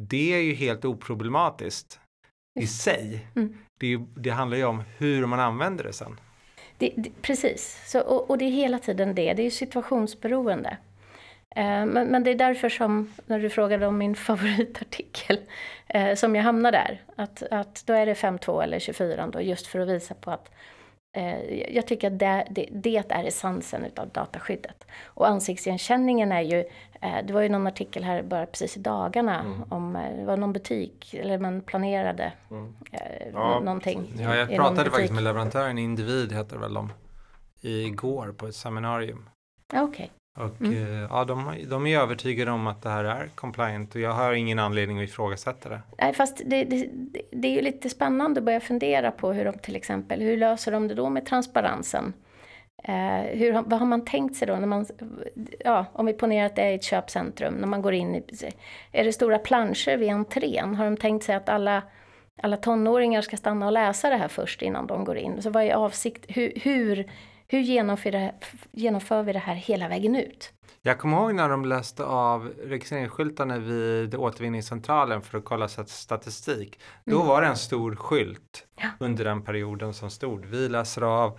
det är ju helt oproblematiskt i sig. Mm. Det, det, handlar ju om hur man använder det sen. Det, det, precis, Så, och, och, det är hela tiden det. Det är ju situationsberoende. Eh, men, men, det är därför som, när du frågade om min favoritartikel, eh, som jag hamnar där. Att, att då är det 5.2 eller 24 då, just för att visa på att jag tycker att det, det, det är essensen utav dataskyddet. Och ansiktsigenkänningen är ju, eh, det var ju någon artikel här bara precis i dagarna Mm. om, eh, det var någon butik, eller man planerade Mm. eh, Ja, någonting. Ja, jag pratade faktiskt med leverantören Individ heter väl de igår på ett seminarium. Okej, Och Mm. eh, ja, de, de är övertygade om att det här är compliant och jag har ingen anledning att ifrågasätta det. Nej, fast det, det, det- är ju lite spännande att börja fundera på hur de till exempel, hur löser de det då med transparensen? Eh, hur, vad har man tänkt sig då när man, ja, om vi ponerar att det är ett köpcentrum, när man går in i, är det stora planscher vid entrén? Har de tänkt sig att alla, alla tonåringar ska stanna och läsa det här först innan de går in? Så vad är avsikt, hur, hur, hur genomför, det, genomför vi det här hela vägen ut? Jag kommer ihåg när de läste av registreringsskyltarna vid återvinningscentralen för att kolla stat- statistik. Då Mm. var det en stor skylt Ja. under den perioden som stod. Vi läser av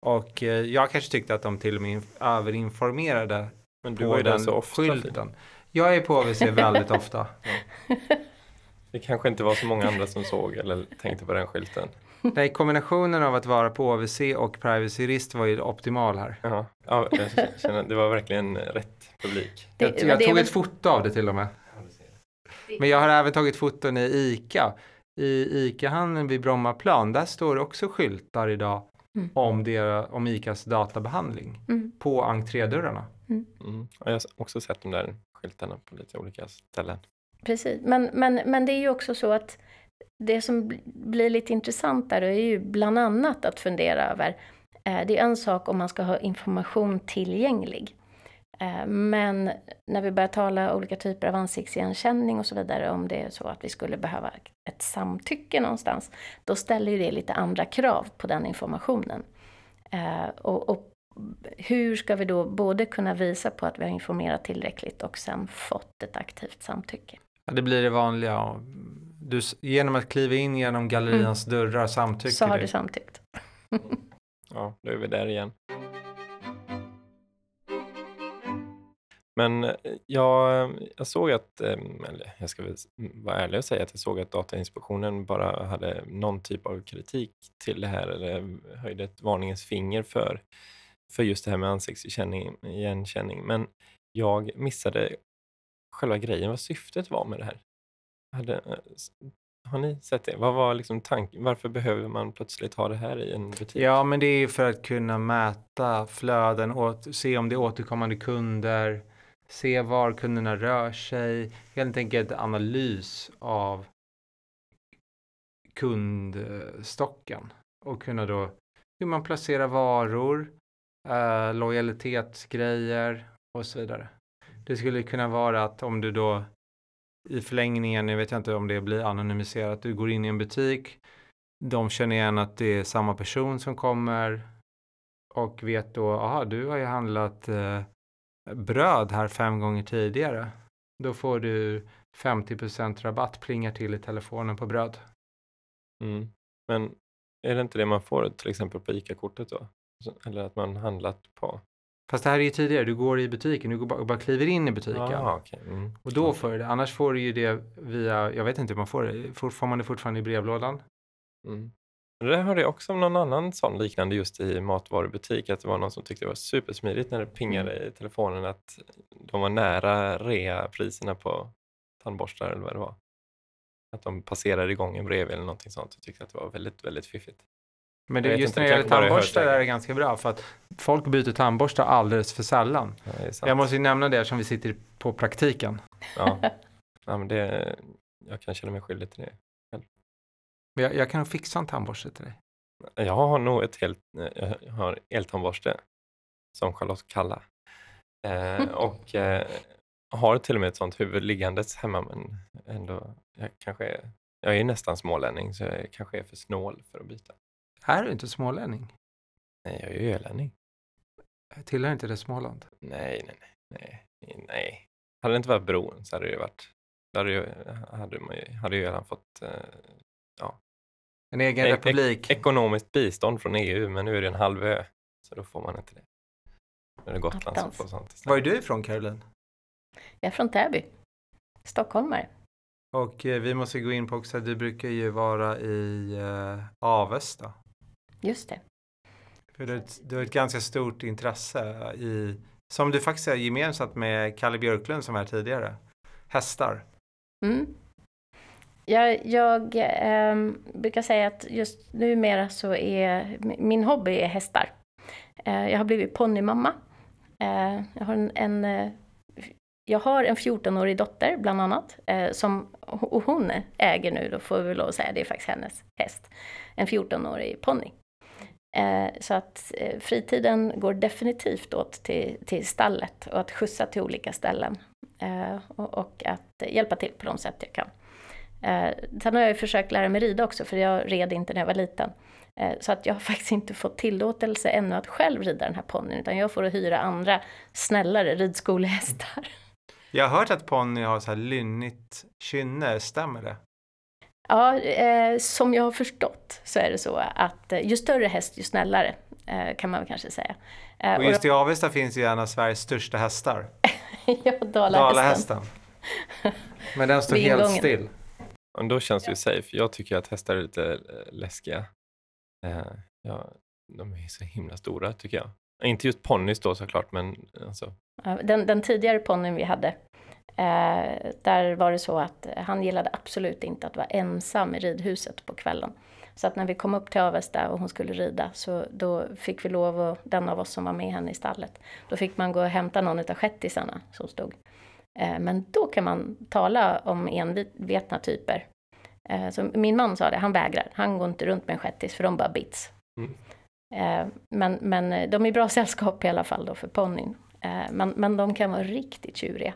och eh, jag kanske tyckte att de till och med inf- överinformerade Men du på var ju den så ofta. Skylten. Jag är på AVC väldigt ofta. Det kanske inte var så många andra som såg eller tänkte på den skylten. Nej, kombinationen av att vara på AVC och privacy risk var ju optimal här. Jaha. Ja, jag känner det var verkligen rätt publik. Det- jag jag det tog väl- ett foto av det till och med. Men jag har även tagit foton i ICA. I ICA-handeln vid Brommaplan, där står också skyltar idag Mm. om, det, om ICAs databehandling Mm. på entrédörrarna. Mm. Och jag har också sett de där skyltarna på lite olika ställen. Precis, men, men, men det är ju också så att det som blir lite intressant där är ju bland annat att fundera över, eh, det är en sak om man ska ha information tillgänglig. Eh, men när vi börjar tala olika typer av ansiktsigenkänning och så vidare, om det är så att vi skulle behöva ett samtycke någonstans, då ställer ju det lite andra krav på den informationen. Eh, och, och hur ska vi då både kunna visa på att vi har informerat tillräckligt och sen fått ett aktivt samtycke? Ja, det blir det vanliga. Du, genom att kliva in genom gallerians dörrar samtycker så har du. du samtyckt. Ja, då är vi där igen. Men eh, jag, jag såg att, eh, eller jag ska väl vara ärlig och säga att jag såg att Datainspektionen bara hade någon typ av kritik till det här eller höjde ett varningens finger för, för just det här med ansiktsigenkänning. igenkänning. Men jag missade själva grejen, vad syftet var med det här. Hade, eh, har ni sett det? Vad var liksom tanken? Varför behöver man plötsligt ha det här i en butik? Ja, men det är ju för att kunna mäta flöden och se om det är återkommande kunder, se var kunderna rör sig, helt enkelt analys av kundstocken och kunna då hur man placerar varor, eh, lojalitetsgrejer och så vidare. Det skulle kunna vara att om du då i förlängningen, jag vet inte om det blir anonymiserat, du går in i en butik, de känner igen att det är samma person som kommer och vet då, aha, du har ju handlat eh, bröd här fem gånger tidigare. Då får du 50% rabatt plingar till i telefonen på bröd. Mm. Men är det inte det man får till exempel på ICA-kortet då? Alltså, eller att man handlat på... Fast det här är ju tidigare, du går i butiken, du går bara, bara kliver in i butiken. Ah, okej. Mm. Och då får du det, annars får du ju det via, jag vet inte hur man får det, får, får man det fortfarande i brevlådan? Mm. Det hörde jag också om någon annan sån liknande just i matvarubutik, att det var någon som tyckte det var supersmidigt när det pingade i telefonen att de var nära rea-priserna på tandborstar eller vad det var. Att de passerade igång en bredvid eller någonting sånt och tyckte att det var väldigt, väldigt fiffigt. Men det, just inte, när det gäller tandborstar är det ganska bra för att folk byter tandborstar alldeles för sällan. Ja. Jag måste ju nämna det som vi sitter på praktiken. ja. ja, men det, jag kan känna mig skyldig till det. Jag, jag kan fixa en tandborste till dig. Jag har nog ett helt, jag har eltandborste som Charlotte kallar. Eh, och eh, har till och med ett sånt huvud liggandes hemma men ändå, jag kanske är, jag är nästan smålänning så jag kanske är för snål för att byta. Är du inte smålänning? Nej, jag är ju ölänning. Tillhör inte det Småland? Nej, nej, nej, nej, nej. Hade det inte varit bron så hade det ju varit, då hade, ju, hade, man ju, hade ju redan fått eh, En egen Ek- republik? ekonomiskt bistånd från EU men nu är det en halv ö så då får man inte det. Nu är det Gotland som får sånt istället. Var är du ifrån Caroline? Jag är från Täby, stockholmare. Och eh, vi måste gå in på också, du brukar ju vara i eh, Avesta. Just det. För du, har ett- du har ett ganska stort intresse i, som du faktiskt är gemensamt med Kalle Björklund som var här tidigare. Hästar. Mm. Jag, jag ehm, brukar säga att just numera så är min hobby är hästar. Eh, jag har blivit ponnymamma. Eh, jag har en, en, eh, jag har en 14-årig dotter bland annat, eh, som och hon äger nu, då får vi lov att säga, det är faktiskt hennes häst. En 14-årig ponny. Eh, så att eh, fritiden går definitivt åt till, till stallet och att skjutsa till olika ställen. Eh, och, och att hjälpa till på de sätt jag kan. Eh, sen har jag ju försökt lära mig rida också, för jag red inte när jag var liten. Eh, så att jag har faktiskt inte fått tillåtelse ännu att själv rida den här ponnyn, utan jag får hyra andra snällare ridskolehästar. Jag har hört att ponny har så här lynnigt kynne, stämmer det? Ja, eh, som jag har förstått så är det så att eh, ju större häst, ju snällare, eh, kan man väl kanske säga. Eh, Och just i Avesta finns ju en av Sveriges största hästar. ja, Dalahästen. Dalahästen. Men den står helt still. Och då känns det ju safe. Jag tycker att hästar är lite eh, läskiga. Eh, ja, de är så himla stora tycker jag. Inte just ponnys då såklart, men alltså, Den, den tidigare ponnyn vi hade, eh, där var det så att han gillade absolut inte att vara ensam i ridhuset på kvällen. Så att när vi kom upp till Avesta och hon skulle rida, så då fick vi lov, och den av oss som var med henne i stallet, då fick man gå och hämta någon av shettisarna som stod. Eh, men då kan man tala om envetna typer. Eh, så min man sa det, han vägrar, han går inte runt med en shettis för de bara bits. Mm. Eh, men, men de är bra sällskap i alla fall då för ponnyn. Men, men de kan vara riktigt tjuriga.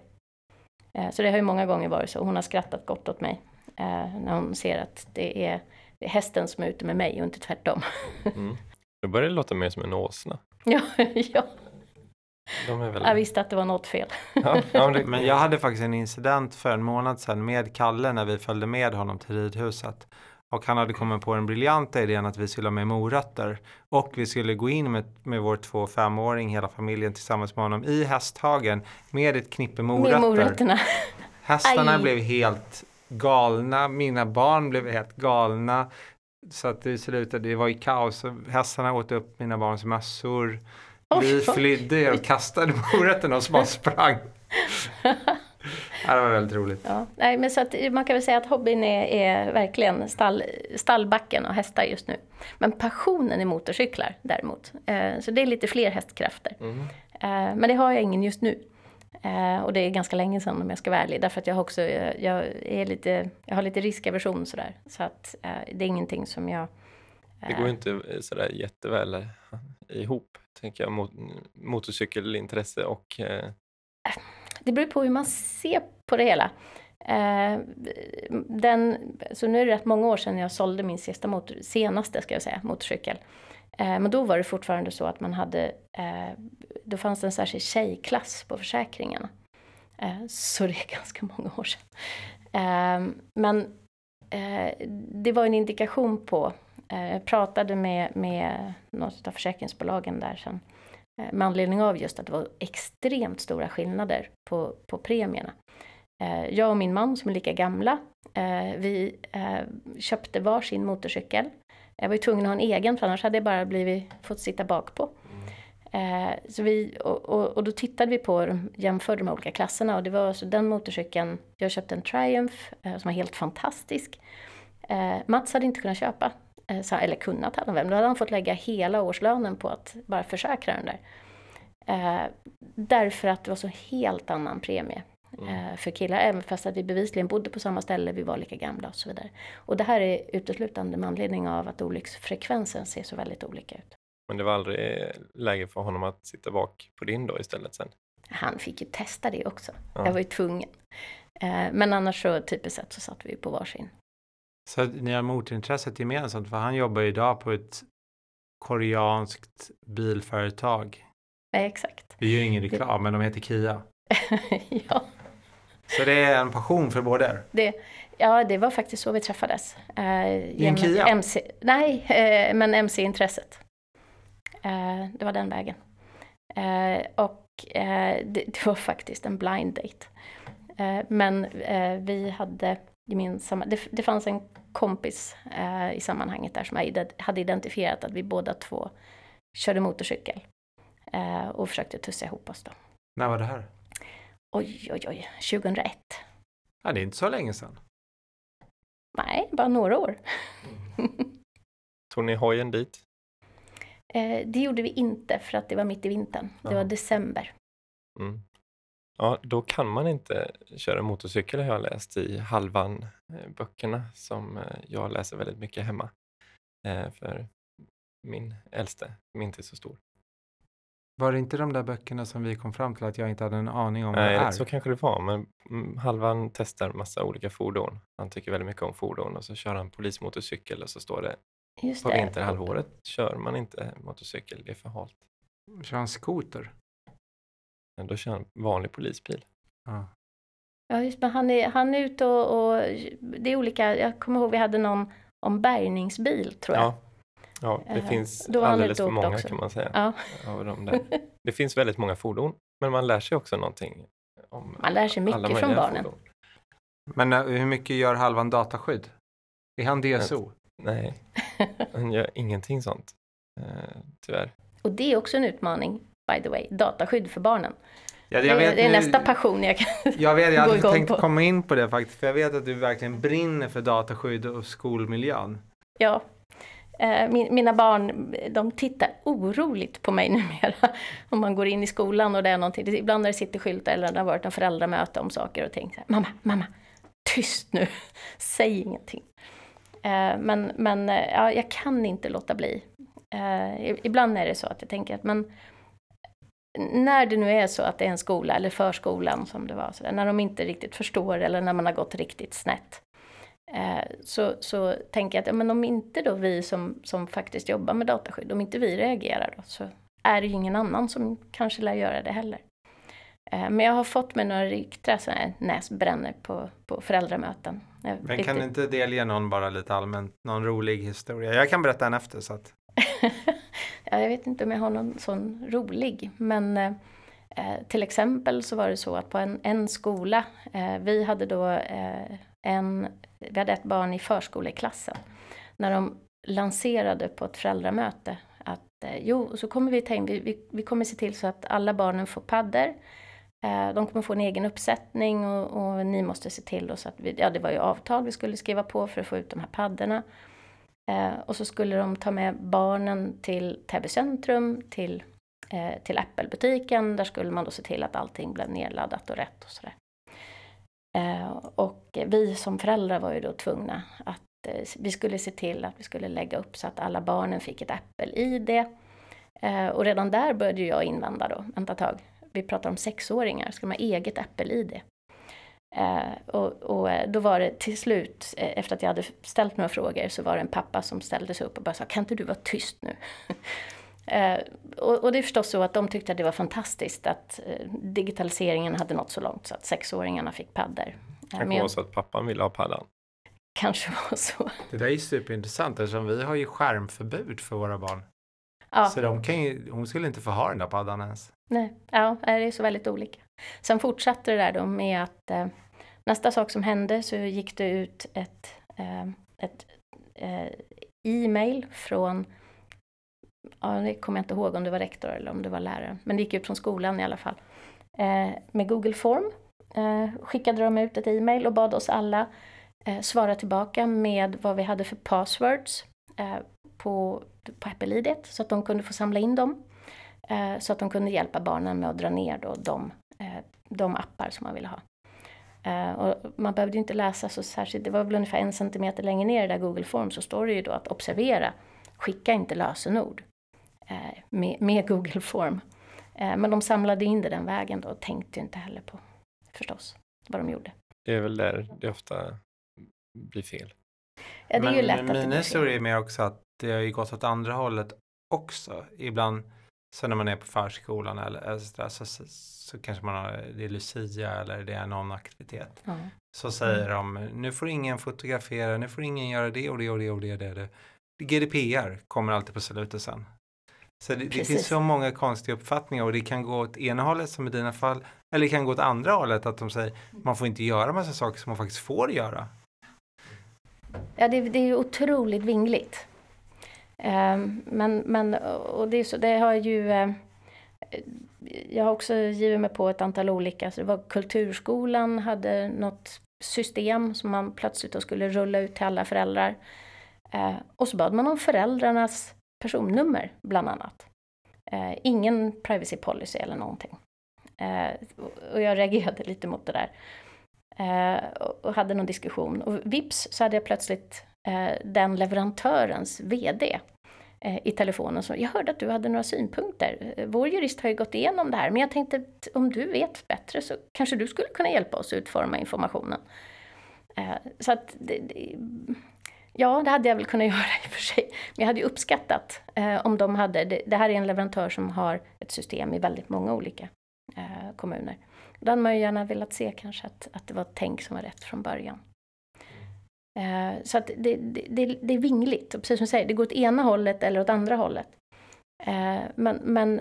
Eh, Så det har ju många gånger varit så. Hon har skrattat gott åt mig eh, när hon ser att det är, det är hästen som är ute med mig och inte tvärtom. mm. Då börjar det låta mer som en åsna. ja, ja, De är väl... jag visste att det var något fel. Ja, ja, men det... Men jag hade faktiskt en incident för en månad sedan med Kalle när vi följde med honom till ridhuset. Och han hade kommit på den briljanta idén att vi skulle ha med morötter. Och vi skulle gå in med, med vår två femåring, hela familjen tillsammans med honom i hästhagen med ett knippe Med morötter. morötterna. Hästarna Aj. blev helt galna, mina barn blev helt galna. Så att det slutade, det var ju kaos. Hästarna åt upp mina barns mössor. Vi flydde och kastade morötterna och bara sprang. Ja, det var väldigt roligt. Ja, nej, men så att man kan väl säga att hobbyn är, är verkligen stall, stallbacken och hästar just nu. Men passionen är motorcyklar däremot. Eh, så det är lite fler hästkrafter. Mm. Eh, men det har jag ingen just nu. Eh, och det är ganska länge sedan om jag ska vara ärlig. Därför att jag också, jag, jag är lite, jag har lite riskaversion sådär. Så att eh, det är ingenting som jag... Det går ju inte eh, sådär jätteväl eh, ihop, tänker jag, mot, motorcykelintresse och eh, det beror på hur man ser på det hela. Eh, den, så nu är det rätt många år sedan jag sålde min sista motor, senaste ska jag säga, motorcykel. Eh, men då var det fortfarande så att man hade, eh, då fanns det en särskild tjejklass på försäkringarna. Så det är ganska många år sedan. Men det var en indikation på, jag pratade med, med något av försäkringsbolagen där sen, Eh, med anledning av just att det var extremt stora skillnader på, på premierna. Eh, jag och min man som är lika gamla, eh, vi köpte varsin motorcykel. Jag var ju tvungen att ha en egen för annars hade jag bara blivit, fått sitta bak på. Så vi, och, och, och då tittade vi på, jämförde de olika klasserna och det var alltså den motorcykeln, jag köpte en Triumph som var helt fantastisk. Mats hade inte kunnat köpa, så- eller kunnat väl, men då hade han fått lägga hela årslönen på att bara försäkra den där. Eh, därför att det var så helt annan premie mm. eh, för killar, även fast att vi bevisligen bodde på samma ställe, vi var lika gamla och så vidare. Och det här är uteslutande med anledning av att olycksfrekvensen ser så väldigt olika ut. Men det var aldrig läge för honom att sitta bak på din då istället sen? Han fick ju testa det också. Ja. Jag var ju tvungen. Eh, men annars så typiskt sett så satt vi på varsin. Så ni har motorintresset gemensamt för han jobbar ju idag på ett koreanskt bilföretag. Eh, exakt. Vi gör ingen reklam men de heter Kia. ja, Så det är en passion för båda er. det, ja, det var faktiskt så vi träffades. Eh, I en Kia? MC, nej, eh, men MC-intresset. Eh, det var den vägen. Eh, och eh, det, det var faktiskt en blind date. Eh, men vi hade gemensamma, det, det fanns en kompis eh, i sammanhanget där som hade ident- hade identifierat att vi båda två körde motorcykel eh, och försökte tussa ihop oss då. När var det här? Oj, oj, oj, 2001. Ja, det är inte så länge sedan. Nej, bara några år. Tog ni hojen dit? Eh, det gjorde vi inte för att det var mitt i vintern. Det var Jaha. december. Mm. Ja, då kan man inte köra motorcykel har jag läst i halvan eh, böckerna som eh, jag läser väldigt mycket hemma. Eh, för min äldste, som inte så stor. Var det inte de där böckerna som vi kom fram till att jag inte hade en aning om vad Nej, det är? så kanske det var, men mm, halvan testar massa olika fordon. Han tycker väldigt mycket om fordon och så kör han polismotorcykel och så står det Just på det. vinterhalvåret kör man inte motorcykel, det är för halt. Kör han skoter? Då kör han vanlig polisbil. Ja. Ja, just men han är, han är ute och, och det är olika, jag kommer ihåg vi hade någon om bärgningsbil tror jag. Ja, ja det Eh, finns då alldeles för många också. kan man säga. Ja. Av de där. Det finns väldigt många fordon, men man lär sig också någonting. Om Man lär sig mycket från barnen. fordon. Men eh, hur mycket gör halvan dataskydd? Är han DSO? Nej, han gör ingenting sånt. Eh, tyvärr. Och det är också en utmaning, by the way, dataskydd för barnen. Ja, Det, är- det är nästa passion jag kan... Jag vet, jag hade tänkt på. komma in på det faktiskt, för jag vet att du verkligen brinner för dataskydd och skolmiljön. Ja. Eh, Min, mina barn, de tittar oroligt på mig numera. Om man går in i skolan och det är någonting. Ibland när det sitter skyltar eller när det har varit en föräldramöte om saker och ting. Så här, mamma, mamma, tyst nu, säg ingenting. Eh, Men, men eh, ja, jag kan inte låta bli. Ibland är det så att jag tänker att men när det nu är så att det är en skola eller förskolan som det var, så där, när de inte riktigt förstår eller när man har gått riktigt snett. Eh, så, så tänker jag att ja, men om inte då vi som, som faktiskt jobbar med dataskydd, om inte vi reagerar då, så är det ju ingen annan som kanske lär göra det heller. Eh, men jag har fått mig några riktiga näsbränner på, på föräldramöten. Jag Men kan inte delge någon bara lite allmänt, någon rolig historia? Jag kan berätta en efter så att. ja, jag vet inte om jag har någon sån rolig, men eh, till exempel så var det så att på en, en skola, eh, vi hade då eh, en, vi hade ett barn i förskoleklassen, när de lanserade på ett föräldramöte att eh, jo, så kommer vi ta in, vi, vi, vi kommer se till så att alla barnen får paddor. Eh, de kommer få en egen uppsättning och, och ni måste se till då så att vi, ja det var ju avtal vi skulle skriva på för att få ut de här paddorna. Eh, och så skulle de ta med barnen till Täby centrum, till, eh, till Apple-butiken. Där skulle man då se till att allting blev nedladdat och rätt och sådär. Eh, och vi som föräldrar var ju då tvungna att eh, vi skulle se till att vi skulle lägga upp så att alla barnen fick ett Apple-ID. Eh, och redan där började ju jag invända då, vänta ett tag, vi pratar om sexåringar, ska de ha eget Apple-ID? Eh, och, och eh, då var det till slut, eh, efter att jag hade ställt några frågor, så var det en pappa som ställde sig upp och bara sa, kan inte du vara tyst nu? eh, och, och det är förstås så att de tyckte att det var fantastiskt att digitaliseringen hade nått så långt så att sexåringarna fick paddor. Det kan men vara så att pappan vill ha paddan. kanske var så. Det där är superintressant eftersom vi har ju skärmförbud för våra barn. Ja, Så de kan ju, hon skulle inte få ha den där paddan ens. nej, ja, det är så väldigt olika. Sen fortsatte det där då med att eh, nästa sak som hände så gick det ut ett, eh, ett eh, e-mail från, ja det kommer jag inte ihåg om det var rektor eller om det var läraren, men det gick ut från skolan i alla fall. Eh, med Google Form eh, skickade de ut ett e-mail och bad oss alla eh, svara tillbaka med vad vi hade för passwords på, på Apple-id så att de kunde få samla in dem. Eh, så att de kunde hjälpa barnen med att dra ner då de, eh, de appar som man ville ha. Eh, och man behövde ju inte läsa så särskilt, det var väl ungefär en centimeter längre ner i det där Google Form så står det ju då att observera, skicka inte lösenord eh, med, med Google Form. Eh, men de samlade in det den vägen då och tänkte ju inte heller på förstås vad de gjorde. Det är väl där det ofta blir fel. Ja, det är ju Men lätt att det mina blir fel. är mer också att det har ju gått åt andra hållet också. Ibland så när man är på förskolan eller, så, så, så, så kanske man har, det är Lucia eller det är någon aktivitet. Ja. Så säger de, nu får ingen fotografera, nu får ingen göra det och det och det och det. Och det, det. GDPR kommer alltid på slutet sen. Så det, det finns så många konstiga uppfattningar och det kan gå åt ena hållet som i dina fall. Eller det kan gå åt andra hållet att de säger man får inte göra massa saker som man faktiskt får göra. Ja, det, det är ju otroligt vingligt. Ehm, men, men och det, är så, det har ju... Eh, jag har också givit mig på ett antal olika, så det var Kulturskolan hade något system som man plötsligt då skulle rulla ut till alla föräldrar. Ehm, och så bad man om föräldrarnas personnummer, bland annat. Ehm, ingen privacy policy eller någonting. Och jag reagerade lite mot det där. Och hade någon diskussion. Och vips så hade jag plötsligt Eh, den leverantörens VD eh, i telefonen. Så jag hörde att du hade några synpunkter. Eh, vår jurist har ju gått igenom det här, men jag tänkte att om du vet bättre så kanske du skulle kunna hjälpa oss utforma informationen. Eh, så att det, det, Ja, det hade jag väl kunnat göra i och för sig. Men jag hade ju uppskattat eh, om de hade, det, det, här är en leverantör som har ett system i väldigt många olika eh, kommuner. Då hade man ju gärna velat se kanske att, att det var ett tänk som var rätt från början. Eh, så att det, det, det, är vingligt, och precis som du säger, det går åt ena hållet eller åt andra hållet. Eh, men, men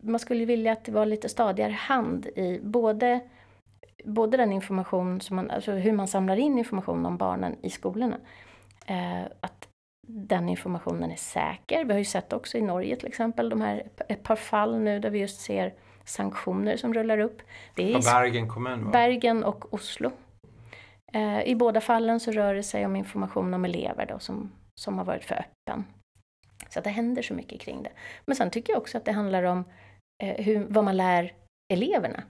man skulle vilja att det var lite stadigare hand i både både den information som man, alltså hur man samlar in information om barnen i skolorna eh, att den informationen är säker. Vi har ju sett också i Norge till exempel de här, ett par fall nu där vi just ser sanktioner som rullar upp. Det är Bergen kommun va? Bergen och Oslo. Eh, I båda fallen så rör det sig om information om elever då som, som har varit för öppen. Så att det händer så mycket kring det. Men sen tycker jag också att det handlar om eh, hur, vad man lär eleverna.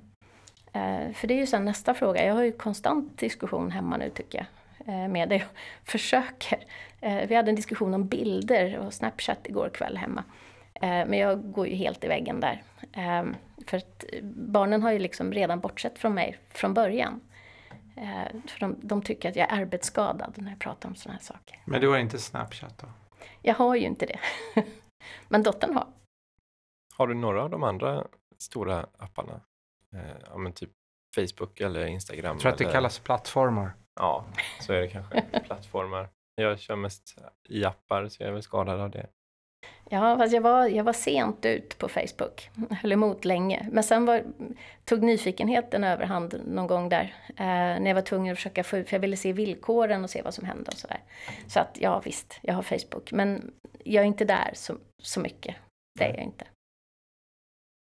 Eh, för det är ju sen nästa fråga. Jag har ju konstant diskussion hemma nu tycker jag Eh, med det och försöker. Eh, vi hade en diskussion om bilder och Snapchat igår kväll hemma. Eh, men jag går ju helt i väggen där. Eh, för att barnen har ju liksom redan bortsett från mig från början. För de, de tycker att jag är arbetsskadad när jag pratar om sådana här saker. Men du har inte Snapchat då? Jag har ju inte det. Men dottern har. Har du några av de andra stora apparna? ja, men typ Facebook eller Instagram? Jag tror att det eller... kallas plattformar. Ja, så är det kanske. Plattformar. Jag kör mest i appar så jag är väl skadad av det. Ja, fast jag var, jag var sent ut på Facebook. Höll emot länge. Men sen var, tog nyfikenheten överhand någon gång där. Eh, när jag var tvungen att försöka få ut, för jag ville se villkoren och se vad som hände och sådär. Så att ja, visst, jag har Facebook. Men jag är inte där så, så mycket. Det är jag inte.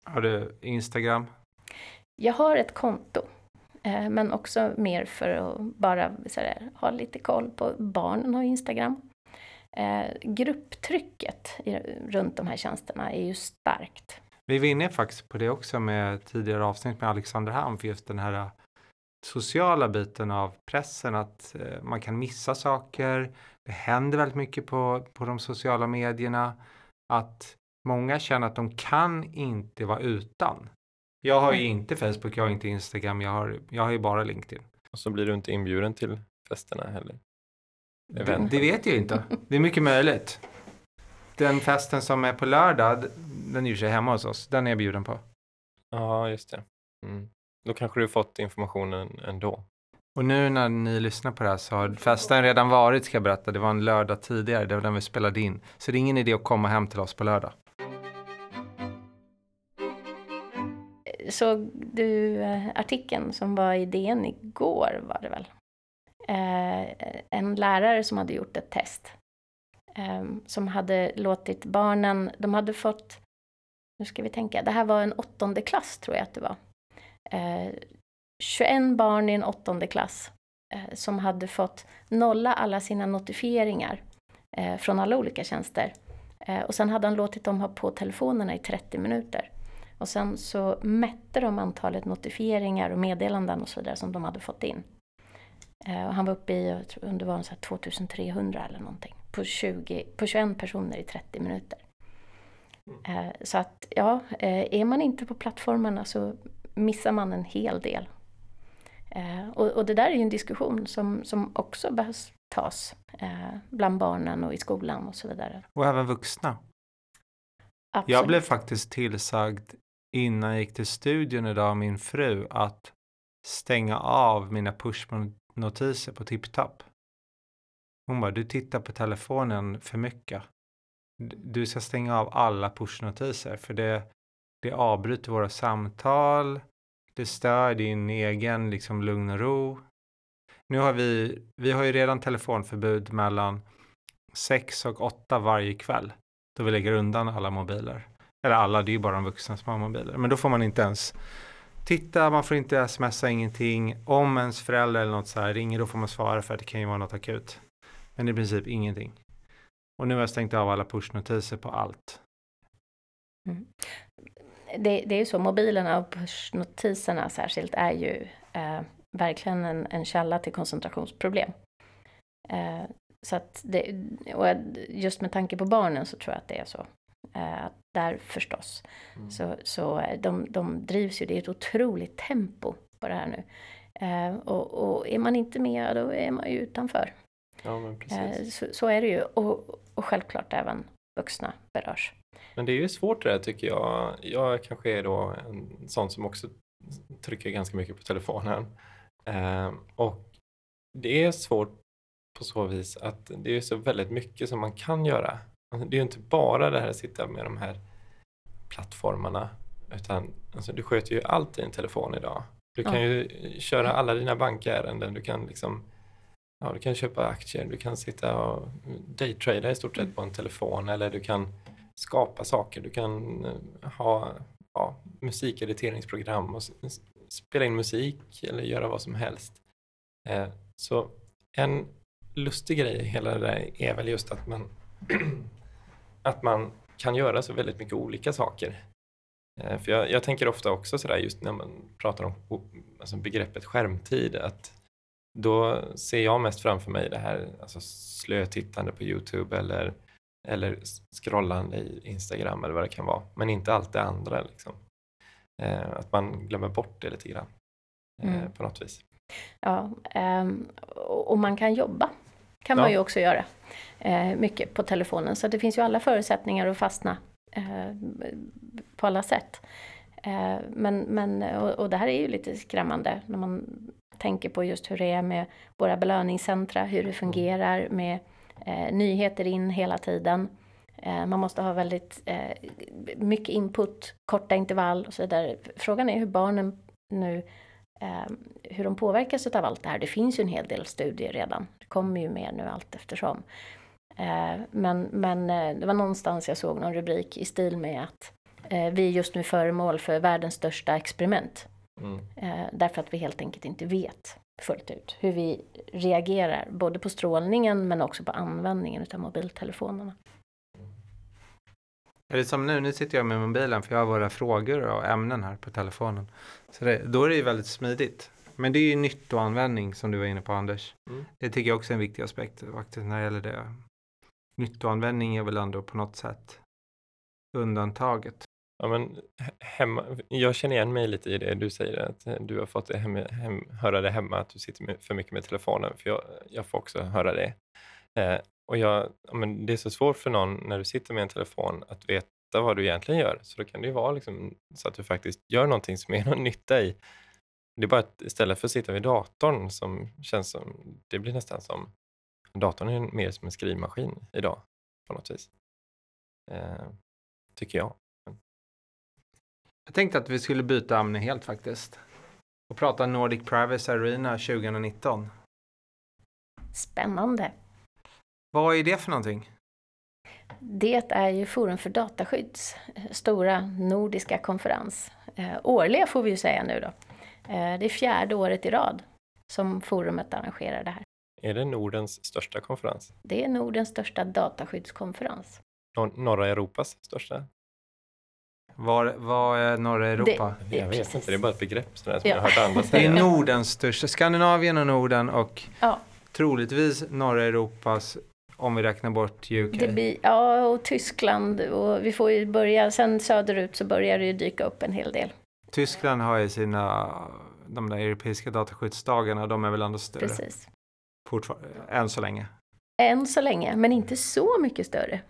Har du Instagram? Jag har ett konto. Eh, men också mer för att bara här, ha lite koll på barnen har Instagram. Eh, grupptrycket runt de här tjänsterna är ju starkt. Vi var inne faktiskt på det också med tidigare avsnitt med Alexander Ham för just den här eh, sociala biten av pressen att man kan missa saker. Det händer väldigt mycket på, på de sociala medierna. Att många känner att de kan inte vara utan. Jag har ju inte Facebook, jag har inte Instagram, jag har, jag har ju bara LinkedIn. Och så blir du inte inbjuden till festerna heller? Det, det, vet jag inte. Det är mycket möjligt. Den festen som är på lördag, den är ju sig hemma hos oss. Den är jag bjuden på. Ja, just det. Mm. Då kanske du fått informationen ändå. Och nu när ni lyssnar på det här så har festen redan varit, ska jag berätta. Det var en lördag tidigare, det var den vi spelade in. Så det är ingen idé att komma hem till oss på lördag. såg du eh, artikeln som var i DN igår var det väl? Eh, en lärare som hade gjort ett test. Eh, som hade låtit barnen, de hade fått, nu ska vi tänka, det här var en åttonde klass tror jag att det var. Eh, 21 barn i en åttonde klass eh, som hade fått nolla alla sina notifieringar eh, från alla olika tjänster. Och sen hade han låtit dem ha på telefonerna i 30 minuter. Och sen så mätte de antalet notifieringar och meddelanden och så vidare som de hade fått in. Eh, han var uppe i, jag tror det var så 2300 eller någonting, på, 20, på 21 personer i 30 minuter. Eh, så att ja, eh, är man inte på plattformarna så missar man en hel del. Och, och det där är ju en diskussion som, som också behövs tas bland barnen och i skolan och så vidare. Och även vuxna. Absolut. Jag blev faktiskt tillsagd innan jag gick till studion idag av min fru att stänga av mina notiser på TipTap. Hon bara, du tittar på telefonen för mycket. Du ska stänga av alla pushnotiser för det, det avbryter våra samtal. Det stör din egen liksom lugn och ro. Nu har vi, vi har ju redan telefonförbud mellan sex och åtta varje kväll. Då vi lägger undan alla mobiler. Eller alla, det är ju bara de vuxna som har mobiler. Men då får man inte ens titta, man får inte smsa ingenting. Om ens förälder eller något så här ringer då får man svara för att det kan ju vara något akut. Men i princip ingenting. Och nu har jag stängt av alla pushnotiser på allt. Mm. Det, det, är ju så, mobilerna och pushnotiserna särskilt är ju eh, verkligen en, en källa till koncentrationsproblem. Eh, så att det, och just med tanke på barnen så tror jag att det är så. Eh, där förstås. Mm. Så, så eh, de, de drivs ju, det är ett otroligt tempo på det här nu. Eh, och, och, är man inte med, då är man ju utanför. Ja, men precis. Så, så, är det ju. Och, och självklart även vuxna berörs. Men det är ju svårt det där tycker jag. Jag kanske är då en sån som också trycker ganska mycket på telefonen. Eh, och det är svårt på så vis att det är så väldigt mycket som man kan göra. Alltså, det är ju inte bara det här att sitta med de här plattformarna utan alltså, du sköter ju allt i en telefon idag. Du kan ja. ju köra alla dina bankärenden, du kan liksom Ja, du kan köpa aktier, du kan sitta och daytrada i stort sett på en telefon eller du kan skapa saker, du kan eh, ha ja, musikediteringsprogram och spela in musik eller göra vad som helst. Eh, så en lustig grej i hela det där är väl just att man, att man kan göra så väldigt mycket olika saker. Eh, för jag, jag tänker ofta också sådär just när man pratar om alltså begreppet skärmtid att då ser jag mest framför mig det här alltså slötittande på Youtube eller, eller scrollande i Instagram eller vad det kan vara. Men inte allt det andra. Liksom. Eh, att man glömmer bort det lite grann eh, mm. på något vis. Ja, um, och man kan jobba kan ja. man ju också göra eh, mycket på telefonen. Så det finns ju alla förutsättningar att fastna eh, på alla sätt. Eh, men, men, och, och, det här är ju lite skrämmande när man tänker på just hur det är med våra belöningscentra, hur det fungerar med eh, nyheter in hela tiden. Eh, man måste ha väldigt eh, mycket input, korta intervall och så vidare. Frågan är hur barnen nu hur de påverkas av allt det här. Det finns ju en hel del studier redan. Kommer ju mer nu allt eftersom. Men, men det var någonstans jag såg någon rubrik i stil med att vi är just nu föremål för världens största experiment. Mm. Därför att vi helt enkelt inte vet fullt ut hur vi reagerar både på strålningen men också på användningen av mobiltelefonerna. Är det som nu, nu sitter jag med mobilen för jag har våra frågor och ämnen här på telefonen. Så det, då är det ju väldigt smidigt. Men det är ju nyttoanvändning som du var inne på Anders. Mm. Det tycker jag också är en viktig aspekt faktiskt när det gäller det. Nyttoanvändning är väl ändå på något sätt undantaget. Ja, men hemma, jag känner igen mig lite i det du säger, att du har fått hem, hem, höra det hemma, att du sitter med, för mycket med telefonen, för jag, jag får också höra det. Eh, och jag, ja, men det är så svårt för någon när du sitter med en telefon att veta vad du egentligen gör, så då kan det ju vara liksom, så att du faktiskt gör någonting som är någon nytta i. Det är bara att istället för att sitta vid datorn som känns som, det blir nästan som, datorn är mer som en skrivmaskin idag på något vis. Eh, tycker jag. Jag tänkte att vi skulle byta ämne helt faktiskt. Och prata Nordic Privacy Arena 2019. Spännande. Vad är det för någonting? Det är ju Forum för dataskydds stora nordiska konferens. Eh, årliga får vi ju säga nu då. Eh, det är fjärde året i rad som forumet arrangerar det här. Är det Nordens största konferens? Det är Nordens största dataskyddskonferens. Nor norra Europas största? Var, var är norra Europa? Det, jag vet precis. inte, det är bara ett begrepp sådär, som ja. jag har hört andra säga. Det är Nordens största, Skandinavien och Norden och ja. troligtvis norra Europas om vi räknar bort UK. Det blir, ja, och Tyskland och vi får ju börja, sen söderut så börjar det ju dyka upp en hel del. Tyskland har ju sina, de där europeiska dataskyddsdagarna, de är väl ändå större? Precis. Fortfarande, än så länge. Än så länge, men inte så mycket större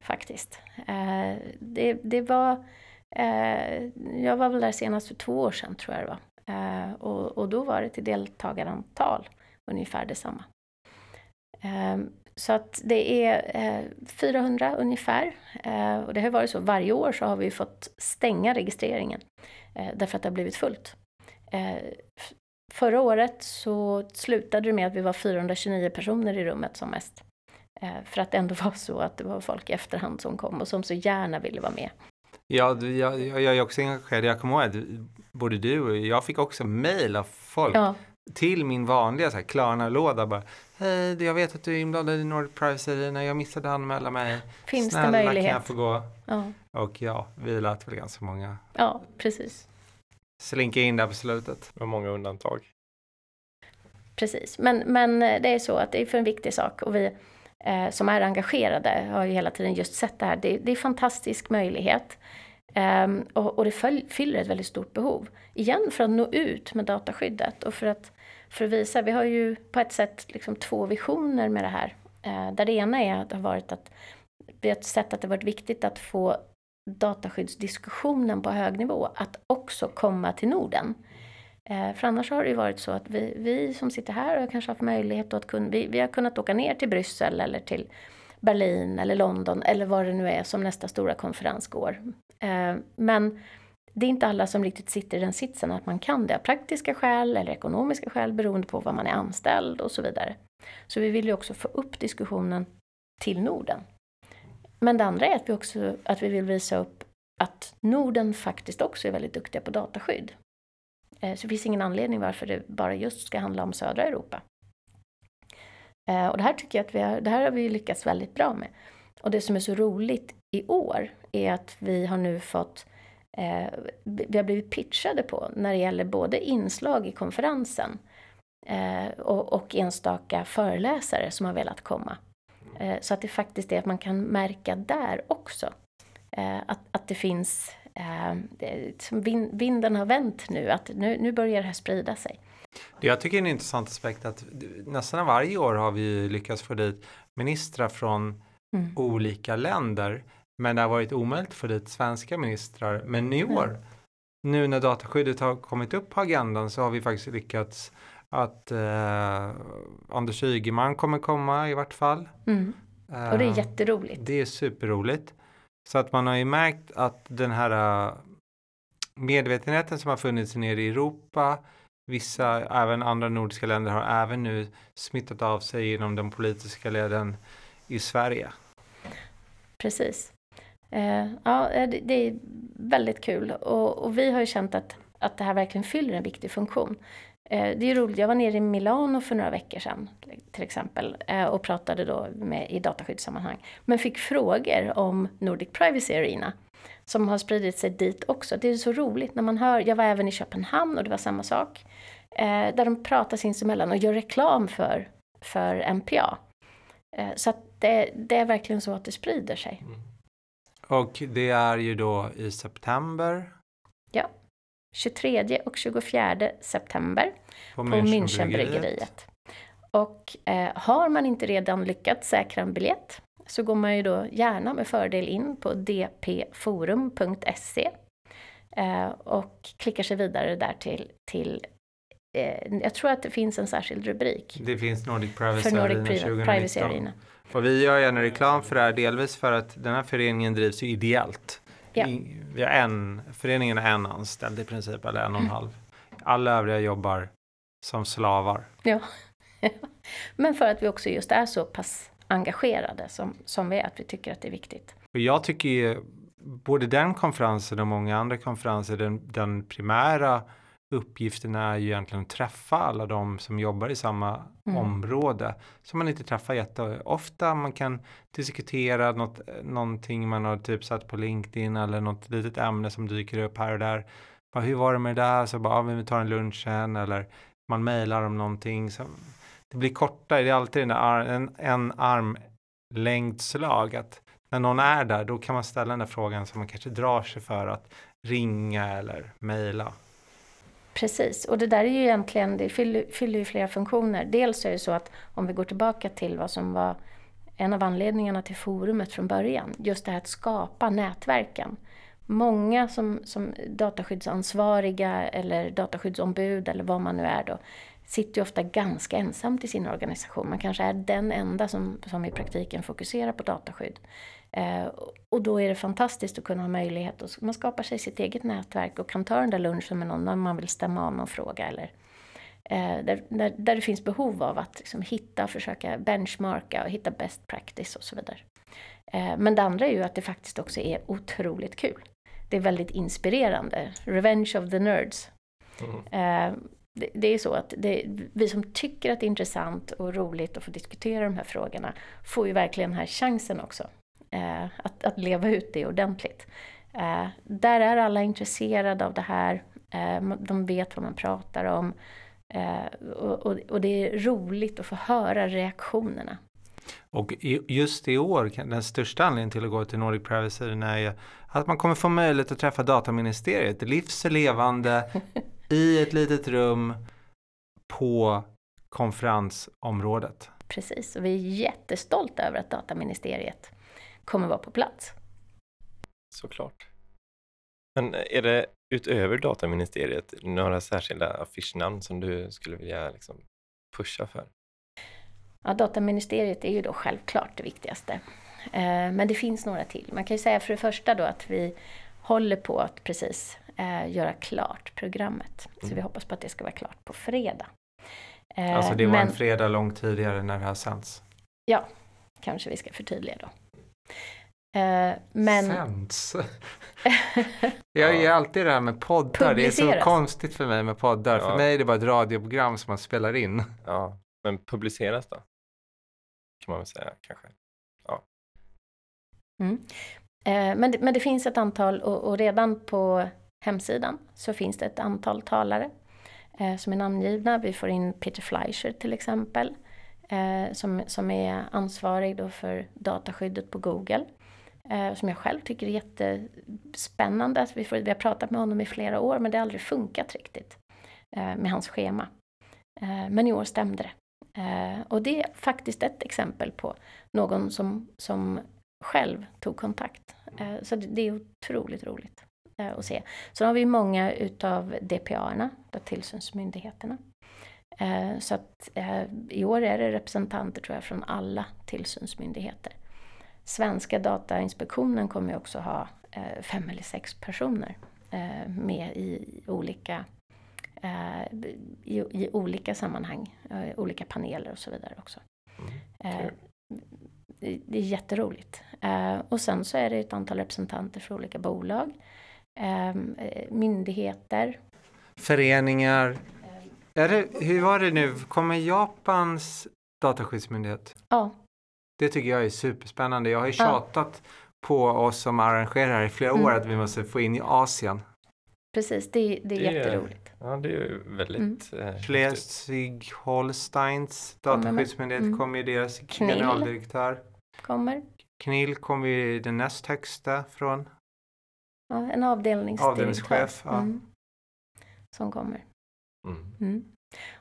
faktiskt. Eh, det, det var, eh, jag var väl där senast för två år sedan tror jag det var. Eh, och, och då var det till deltagarantal ungefär detsamma. Så att det är 400 ungefär. Och det har varit så, varje år så har vi fått stänga registreringen därför att det har blivit fullt. Förra året så slutade det med att vi var 429 personer i rummet som mest. Eh, för att det ändå var så att det var folk i efterhand som kom och som så gärna ville vara med. Ja, jag, jag, jag är också engagerad. Jag kommer ihåg att både du och jag fick också mejl av folk ja. till min vanliga Klarna-låda Hej, jag vet att du är inblandad i Nordic Privacy Arena, jag missade att anmäla mig. Finns Snälla, det möjlighet? kan jag få gå? Ja. Och ja, vi lät väl ganska många. Ja, precis. Slinka in där på slutet. Med många undantag. Precis, men, men det är så att det är för en viktig sak och vi eh, som är engagerade har ju hela tiden just sett det här. Det, det är en fantastisk möjlighet um, och, och, det fyller ett väldigt stort behov. Igen för att nå ut med dataskyddet och för att, för att visa, vi har ju på ett sätt liksom två visioner med det här. Eh, där det ena är att det har varit att vi har sett att det varit viktigt att få dataskyddsdiskussionen på hög nivå att också komma till Norden. Eh, för annars har det ju varit så att vi, vi som sitter här har kanske haft möjlighet att kunna, vi, vi har kunnat åka ner till Bryssel eller till Berlin eller London eller vad det nu är som nästa stora konferens går. Eh, men det är inte alla som riktigt sitter i den sitsen att man kan det av praktiska skäl eller ekonomiska skäl beroende på var man är anställd och så vidare. Så vi vill ju också få upp diskussionen till Norden. Men det andra är att vi också att vi vill visa upp att Norden faktiskt också är väldigt duktiga på dataskydd. Eh, så det finns ingen anledning varför det bara just ska handla om södra Europa. Eh, och det här tycker jag att vi har, det här har vi lyckats väldigt bra med. Och det som är så roligt i år är att vi har nu fått eh, vi har blivit pitchade på när det gäller både inslag i konferensen och, och enstaka föreläsare som har velat komma. så att det faktiskt är att man kan märka där också att, att det finns eh, vinden har vänt nu, att nu, nu börjar det här sprida sig. Jag tycker det är en intressant aspekt att nästan varje år har vi lyckats få dit ministrar från mm. olika länder. Men det har varit omöjligt få dit svenska ministrar. Men i år, mm. nu när dataskyddet har kommit upp på agendan så har vi faktiskt lyckats att eh, Anders Ygeman kommer komma i vart fall. Mm. Och det är eh, jätteroligt. Det är superroligt. Så att man har ju märkt att den här äh, medvetenheten som har funnits nere i Europa, vissa, även andra nordiska länder har även nu smittat av sig genom de politiska leden i Sverige. Precis. Eh, ja, eh, det, det, är väldigt kul och, och, vi har ju känt att, att det här verkligen fyller en viktig funktion. Eh, det är roligt, jag var nere i Milano för några veckor sedan till exempel eh, och pratade då med, i dataskyddssammanhang. Men fick frågor om Nordic Privacy Arena som har spridit sig dit också. Det är så roligt när man hör, jag var även i Köpenhamn och det var samma sak. Eh, där de pratar sinsemellan och gör reklam för, för NPA. Eh, så att det, det, är verkligen så att det sprider sig. Mm. Och det är ju då i september 23 och 24 september på, på Münchenbryggeriet. Och eh, har man inte redan lyckats säkra en biljett så går man ju då gärna med fördel in på dpforum.se eh, och klickar sig vidare där till, till eh, jag tror att det finns en särskild rubrik. Det finns Nordic Privacy, för Nordic Arena 2019. Privacy Arena. Och vi gör gärna reklam för det här, delvis för att den här föreningen drivs ju ideellt. Ja. Vi har en, föreningen är en anställd i princip, eller en och en mm. halv. Alla övriga jobbar som slavar. Ja. Men för att vi också just är så pass engagerade som, som vi är, att vi tycker att det är viktigt. Och jag tycker ju både den konferensen och många andra konferenser, den, den primära uppgiften är ju egentligen att träffa alla de som jobbar i samma mm. område som man inte träffar jätteofta. Man kan diskutera något, någonting man har typ satt på LinkedIn eller något litet ämne som dyker upp här och där. Bara, hur var det med det där? Så bara, ja, vi tar en lunch sen eller man mejlar om någonting. Så det blir kortare, det är alltid den där, en, en armlängdslag att när någon är där då kan man ställa den där frågan som man kanske drar sig för att ringa eller mejla. Precis, och det där är ju egentligen, det fyller, fyller ju flera funktioner. Dels är det så att om vi går tillbaka till vad som var en av anledningarna till forumet från början, just det här att skapa nätverken. Många som, som dataskyddsansvariga eller dataskyddsombud eller vad man nu är då, sitter ju ofta ganska ensamt i sin organisation. Man kanske är den enda som, som i praktiken fokuserar på dataskydd. Eh, och då är det fantastiskt att kunna ha möjlighet att man skapar sig sitt eget nätverk och kan ta den där lunchen med någon när man vill stämma av någon fråga eller Eh, där, där, där, det finns behov av att liksom hitta, försöka benchmarka och hitta best practice och så vidare. Eh, men det andra är ju att det faktiskt också är otroligt kul. Det är väldigt inspirerande. Revenge of the nerds. Mm. Eh, det, det, är så att det, vi som tycker att det är intressant och roligt att få diskutera de här frågorna får ju verkligen den här chansen också. Att, att leva ut det ordentligt. Där är alla intresserade av det här. De vet vad man pratar om. Och, och, och det är roligt att få höra reaktionerna och just i år, den största anledningen till att gå till Nordic Privacy är att man kommer få möjlighet att träffa dataministeriet livslevande i ett litet rum på konferensområdet. Precis, och vi är jättestolta över att dataministeriet kommer vara på plats. Såklart. Men är det utöver dataministeriet några särskilda affischnamn som du skulle vilja liksom pusha för? Ja, dataministeriet är ju då självklart det viktigaste. Eh, men det finns några till. Man kan ju säga för det första då att vi håller på att precis eh, göra klart programmet. Så vi mm. hoppas på att det ska vara klart på fredag. Eh, alltså det var men, en fredag långt tidigare när det här sänds? Ja, kanske vi ska förtydliga då. Men... Sänds? jag är alltid det här med poddar. Det är så konstigt för mig med poddar. Ja. För mig är det bara ett radioprogram som man spelar in. Ja, men publiceras då? Kan man väl säga kanske. Ja. Mm. Eh, men, det, men det finns ett antal och, och, redan på hemsidan så finns det ett antal talare eh, som är namngivna. Vi får in Peter Fleischer till exempel eh, som, som är ansvarig då för dataskyddet på Google. Eh, som jag själv tycker är jättespännande. Vi, får, vi har pratat med honom i flera år men det har aldrig funkat riktigt eh, med hans schema. Eh, men i år stämde det. Eh, och det är faktiskt ett exempel på någon som, som själv tog kontakt. Eh, så det, det, är otroligt roligt eh, att se. Sen har vi många utav DPA-erna, tillsynsmyndigheterna. Eh, så att eh, i år är det representanter tror jag från alla tillsynsmyndigheter. Svenska Datainspektionen kommer också ha eh, fem eller sex personer med i olika Eh, i, olika sammanhang, eh, olika paneler och så vidare också. Mm. Eh, det är jätteroligt. och sen så är det ett antal representanter för olika bolag, myndigheter. Föreningar. Är det, hur var det nu, kommer Japans dataskyddsmyndighet? Ja. Det tycker jag är superspännande. Jag har ju tjatat ja. på oss som arrangerar i flera mm. år att vi måste få in i Asien. Precis, det, det är det jätteroligt. ja, det är ju väldigt mm. eh, Schleswig-Holsteins dataskyddsmyndighet mm. kommer ju deras Knill. generaldirektör. Kommer. Knill kommer ju den näst högsta från. Ja, en avdelningsdirektör. Avdelningschef. Ja. Mm. Som kommer. Mm. mm.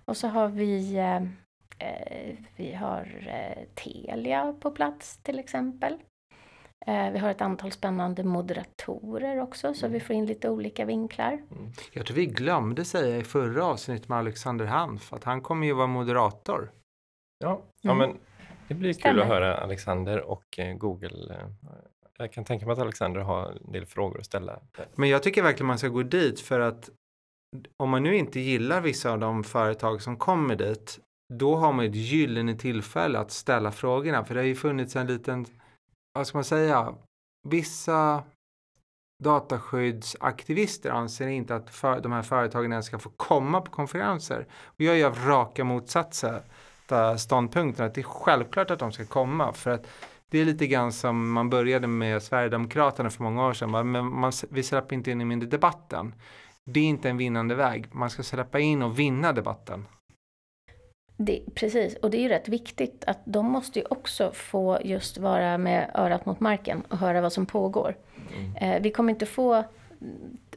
Och så har vi eh, eh, vi har eh, Telia på plats till exempel. Eh, vi har ett antal spännande moderatorer också så mm. vi får in lite olika vinklar. Mm. Jag tror vi glömde säga i förra avsnittet med Alexander Hanf att han kommer ju vara moderator. Ja, ja mm. men det blir kul Stämmer. att höra Alexander och eh, Google. Jag kan tänka mig att Alexander har en del frågor att ställa. Men jag tycker verkligen man ska gå dit för att om man nu inte gillar vissa av de företag som kommer dit då har man ett gyllene tillfälle att ställa frågorna för det har ju funnits en liten vad ska man säga, vissa dataskyddsaktivister anser inte att för, de här företagen ens ska få komma på konferenser. Och jag är av raka motsatsen eh, ståndpunkten att det är självklart att de ska komma för att det är lite grann som man började med Sverigedemokraterna för många år sedan. Men man, vi släpper inte in i debatten. Det är inte en vinnande väg. Man ska släppa in och vinna debatten. Det, precis, och det är ju rätt viktigt att de måste ju också få just vara med örat mot marken och höra vad som pågår. Mm. Eh, vi kommer inte få,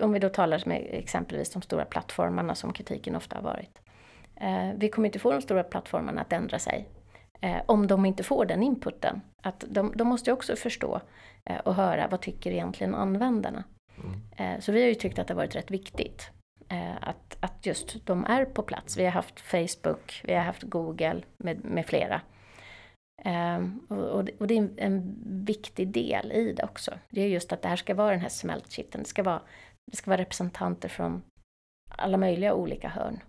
om vi då talar med exempelvis de stora plattformarna som kritiken ofta har varit. Eh, vi kommer inte få de stora plattformarna att ändra sig eh, om de inte får den inputen. Att de, de måste också förstå eh, och höra vad tycker egentligen användarna. Mm. Eh, så vi har ju tyckt att det har varit rätt viktigt eh, att, att just de är på plats. Vi har haft Facebook, vi har haft Google med, med flera. Um, och, och, det är en viktig del i det också. Det är just att det här ska vara den här smältkitteln. Det ska vara, det ska vara representanter från alla möjliga olika hörn.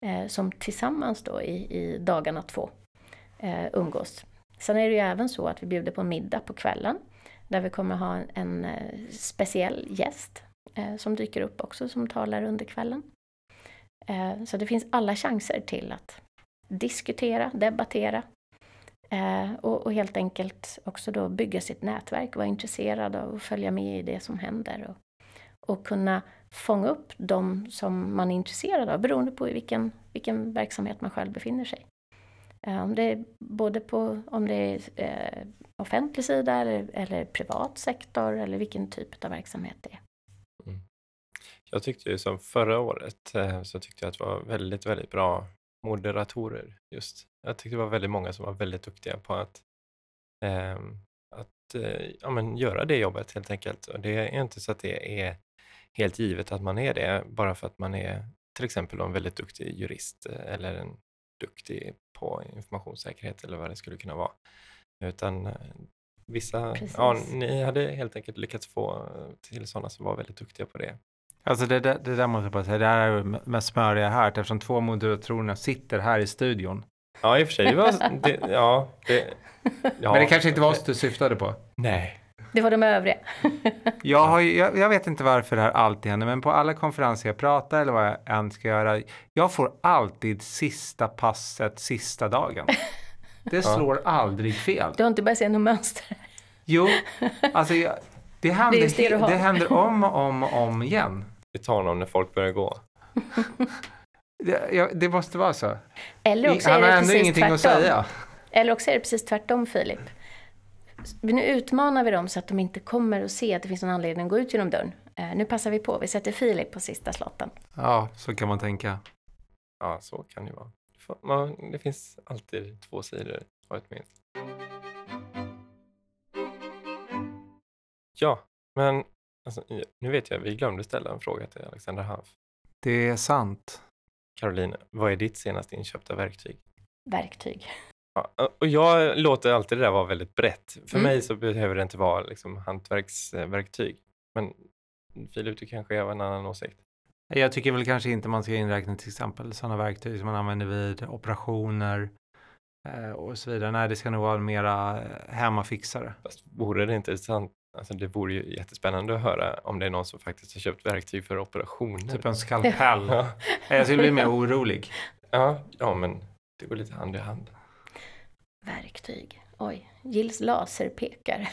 mm. som tillsammans då i, i dagarna två Eh, umgås. Sen är det ju även så att vi bjuder på middag på kvällen där vi kommer ha en, en speciell gäst eh, som dyker upp också som talar under kvällen. Så det finns alla chanser till att diskutera, debattera eh, och, och, helt enkelt också då bygga sitt nätverk, vara intresserad av att följa med i det som händer och, och kunna fånga upp de som man är intresserad av beroende på i vilken, vilken verksamhet man själv befinner sig. Om det är både på om det är eh, offentlig sida eller, eller privat sektor eller vilken typ av verksamhet det är. Mm. Jag tyckte ju som förra året eh, så tyckte jag att det var väldigt, väldigt bra moderatorer just. Jag tyckte det var väldigt många som var väldigt duktiga på att, eh, att eh, ja, men göra det jobbet helt enkelt. Och det är inte så att det är helt givet att man är det bara för att man är till exempel en väldigt duktig jurist eh, eller en duktig på informationssäkerhet eller vad det skulle kunna vara. Utan eh, vissa, ja, ni hade helt enkelt lyckats få till sådana som var väldigt duktiga på det. Alltså det, det, det där måste jag bara säga, det här är det mest smöriga hört eftersom två moderatorerna sitter här i studion. Ja, i och för sig. Det var, det, ja, det, ja, Men det kanske inte var oss du syftade på? Nej. Det var de övriga. jag, har, jag, jag, vet inte varför det här alltid händer, men på alla konferenser jag pratar eller vad jag än ska göra, jag får alltid sista passet sista dagen. Det slår ja. aldrig fel. Du har inte börjat se något mönster? Jo, alltså jag, det, händer, det, det, det händer om och om och om igen. Vi tar honom när folk börjar gå. det, ja, det måste vara så. Eller också är det precis ingenting tvärtom. att säga. Eller också är det precis tvärtom, Filip. Nu utmanar vi dem så att de inte kommer att se att det finns någon anledning att gå ut genom dörren. Uh, nu passar vi på, vi sätter Filip på sista slotten. Ja, så kan man tänka. Ja, så kan det vara. Det finns alltid två sidor av ett mynt. Ja, men alltså, nu vet jag, vi glömde ställa en fråga till Alexander Hanf. Det är sant. Caroline, vad är ditt senaste inköpta verktyg? Verktyg. Ja, och jag låter alltid det där vara väldigt brett. För mm. mig så behöver det inte vara liksom, hantverksverktyg. Men Filip, du kanske har en annan åsikt? Jag tycker väl kanske inte man ska inräkna till exempel sådana verktyg som man använder vid operationer eh, och så vidare. Nej, det ska nog vara mera eh, hemmafixare. Fast vore det inte sant Alltså det vore ju jättespännande att höra om det är någon som faktiskt har köpt verktyg för operationer. Typ en skalpell. ja. Jag skulle bli mer orolig. Ja, ja, men det går lite hand i hand. Verktyg. Oj, Gills laserpekare.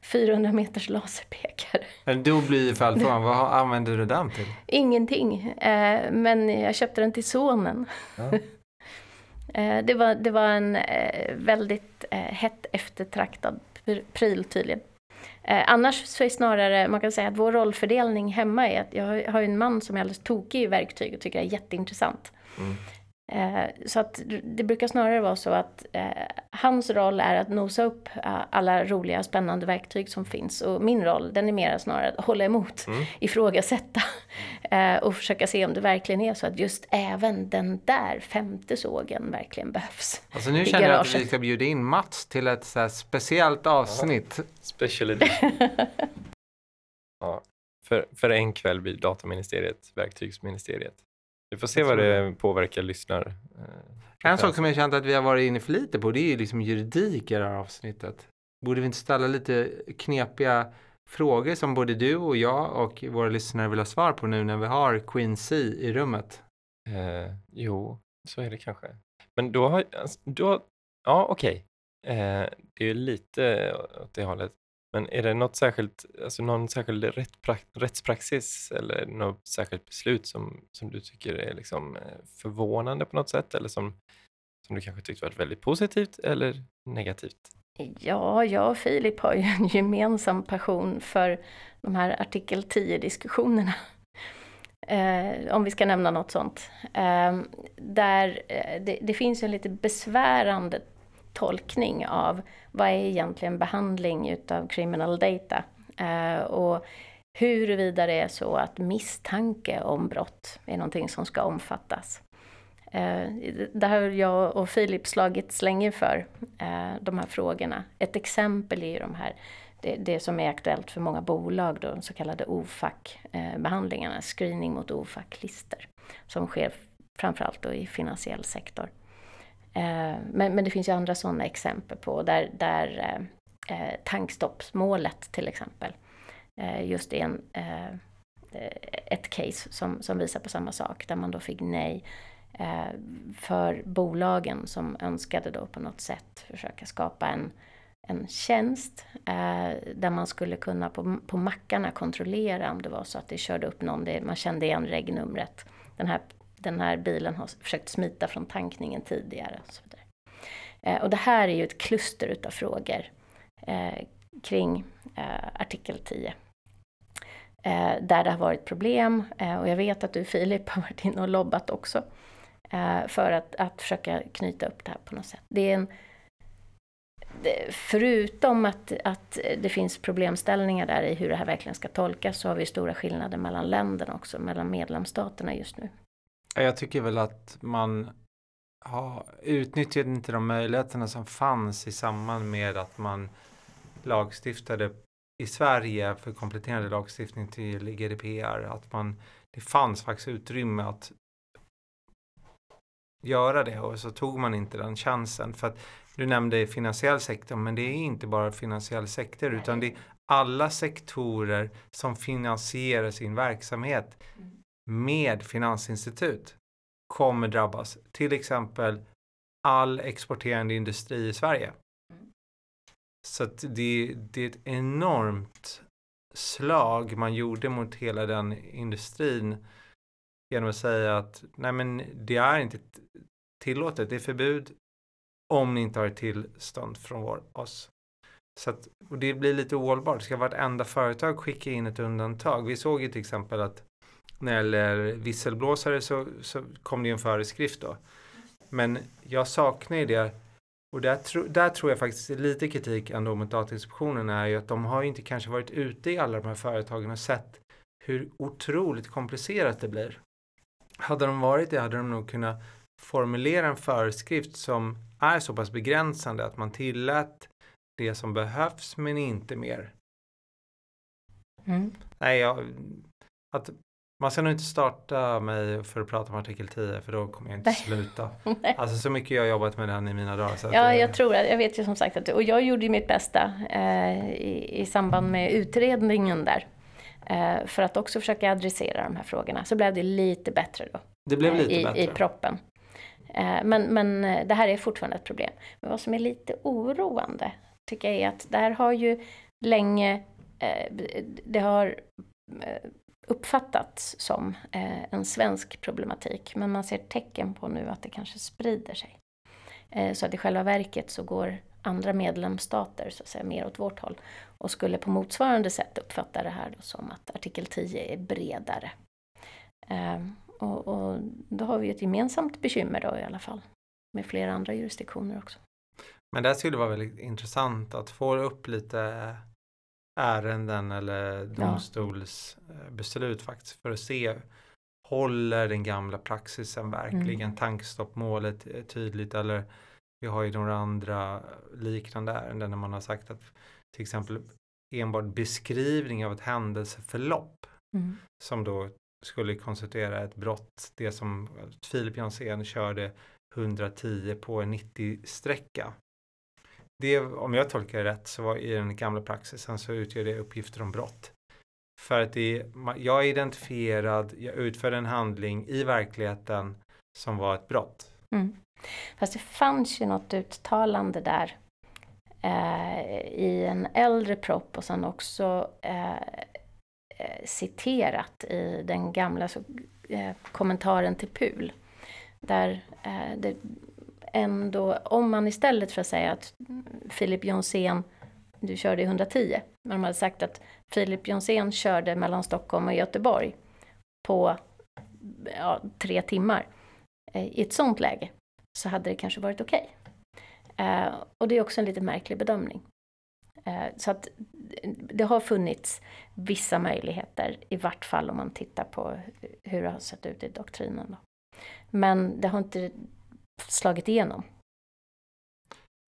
400 meters laserpekare. Då blir följdfrågan, vad använder du den till? Ingenting, eh, men jag köpte den till sonen. Ja. eh, det, var, det var en eh, väldigt hett eftertraktad pryl tydligen. Annars så är snarare, man kan säga att vår rollfördelning hemma är att jag har en man som är alldeles tokig i verktyg och tycker det är jätteintressant. Mm. Eh, så att det brukar snarare vara så att eh, hans roll är att nosa upp eh, alla roliga spännande verktyg som finns och min roll den är mer snarare att hålla emot, mm. ifrågasätta och försöka se om det verkligen är så att just även den där femte sågen verkligen behövs. Alltså nu känner jag att vi ska bjuda in Mats till ett så speciellt avsnitt. Ja, special edition. ja, för, för en kväll blir dataministeriet verktygsministeriet. Vi får se vad det påverkar lyssnar. Eh, en sak som jag känt att vi har varit inne för lite på det är ju liksom juridik i det här avsnittet. Borde vi inte ställa lite knepiga frågor som både du och jag och våra lyssnare vill ha svar på nu när vi har Queen C i rummet? Eh, jo, så är det kanske. Men då har, alltså, då, ja okej. Okay. Eh, det är lite åt det hållet. Men är det något särskilt, alltså någon särskild rättspraxis eller något särskilt beslut som, som du tycker är liksom eh, förvånande på något sätt eller som, som du kanske tyckte var väldigt positivt eller negativt? Ja, jag och Filip har ju en gemensam passion för de här artikel 10-diskussionerna. Eh, om vi ska nämna något sånt. Ehm, eh, där det, det finns en lite besvärande tolkning av vad är egentligen behandling utav criminal data? Eh, och huruvida det är så att misstanke om brott är någonting som ska omfattas. Eh, det har jag och Filip slagits länge för, eh, de här frågorna. Ett exempel är ju de här, det, det som är aktuellt för många bolag, då, de så kallade OFAC-behandlingarna, eh, screening mot OFAC-lister, som sker framförallt då i finansiell sektor. Eh, men, men det finns ju andra sådana exempel på där, där eh, tankstoppsmålet till exempel eh, just är en, eh, ett case som, som visar på samma sak där man då fick nej eh, för bolagen som önskade då på något sätt försöka skapa en, en tjänst eh, där man skulle kunna på, på mackarna kontrollera om det var så att det körde upp någon, det, man kände igen regnumret. Den här, den här bilen har försökt smita från tankningen tidigare. Och, så vidare. Eh, och det här är ju ett kluster utav frågor eh, kring eh, artikel 10. Eh, där det har varit problem eh, och jag vet att du Filip har varit inne och lobbat också eh, för att, att försöka knyta upp det här på något sätt. Det är en förutom att, att det finns problemställningar där i hur det här verkligen ska tolkas så har vi stora skillnader mellan länderna också, mellan medlemsstaterna just nu. Jag tycker väl att man har utnyttjat inte de möjligheterna som fanns i samband med att man lagstiftade i Sverige för kompletterande lagstiftning till GDPR. Att man, det fanns faktiskt utrymme att göra det och så tog man inte den chansen. För att du nämnde finansiell sektor, men det är inte bara finansiell sektor utan det är alla sektorer som finansierar sin verksamhet med finansinstitut kommer drabbas. Till exempel all exporterande industri i Sverige. Så det, det är ett enormt slag man gjorde mot hela den industrin genom att säga att nej men det är inte tillåtet, det är förbud om ni inte har tillstånd från vår, oss. Så att, och det blir lite ohållbart. Ska vartenda företag skicka in ett undantag? Vi såg ju till exempel att när det gäller visselblåsare så, så kom det en föreskrift då. Men jag saknar ju det och där, tro, där tror jag faktiskt lite kritik ändå mot Datainspektionen är ju att de har inte kanske varit ute i alla de här företagen och sett hur otroligt komplicerat det blir. Hade de varit det hade de nog kunnat formulera en föreskrift som är så pass begränsande att man tillät det som behövs men inte mer. Mm. Nej, jag, att man ska nog inte starta mig för att prata om artikel 10 för då kommer jag inte Nej. sluta. alltså så mycket jag har jobbat med den i mina dagar. Så ja, jag tror att, jag vet ju som sagt att, och jag gjorde ju mitt bästa eh, i, i samband med utredningen där. Eh, för att också försöka adressera de här frågorna. Så blev det lite bättre då. Det blev lite eh, i, bättre. I proppen. Eh, men, men eh, det här är fortfarande ett problem. Men vad som är lite oroande tycker jag är att det här har ju länge, eh, det har uppfattats som eh, en svensk problematik. Men man ser tecken på nu att det kanske sprider sig. Eh, så att i själva verket så går andra medlemsstater så att säga mer åt vårt håll och skulle på motsvarande sätt uppfatta det här som att artikel 10 är bredare. Ehm, och, och då har vi ett gemensamt bekymmer då i alla fall. Med flera andra jurisdiktioner också. Men det skulle vara väldigt intressant att få upp lite ärenden eller domstolsbeslut faktiskt för att se håller den gamla praxisen verkligen mm. tankstoppmålet tydligt eller vi har ju några andra liknande ärenden där man har sagt att till exempel enbart beskrivning av ett händelseförlopp mm. som då skulle konstituera ett brott. Det som Filip Jonsén körde 110 på en 90-sträcka. Det, om jag tolkar det rätt, så var i den gamla praxisen så utgör det uppgifter om brott. För att det, jag är identifierad, jag utförde en handling i verkligheten som var ett brott. Mm. Fast det fanns ju något uttalande där eh, i en äldre propp och sen också eh, eh, citerat i den gamla så, eh, kommentaren till PUL. Där eh, det ändå, om man istället för att säga att Filip Jonsén, du körde i 110, men de hade sagt att Filip Jonsén körde mellan Stockholm och Göteborg på ja, tre timmar. Eh, I ett sånt läge så hade det kanske varit okej. Okay. Eh, och det är också en lite märklig bedömning. Eh, så att det har funnits vissa möjligheter, i vart fall om man tittar på hur det har sett ut i doktrinen. Då. Men det har inte slagit igenom.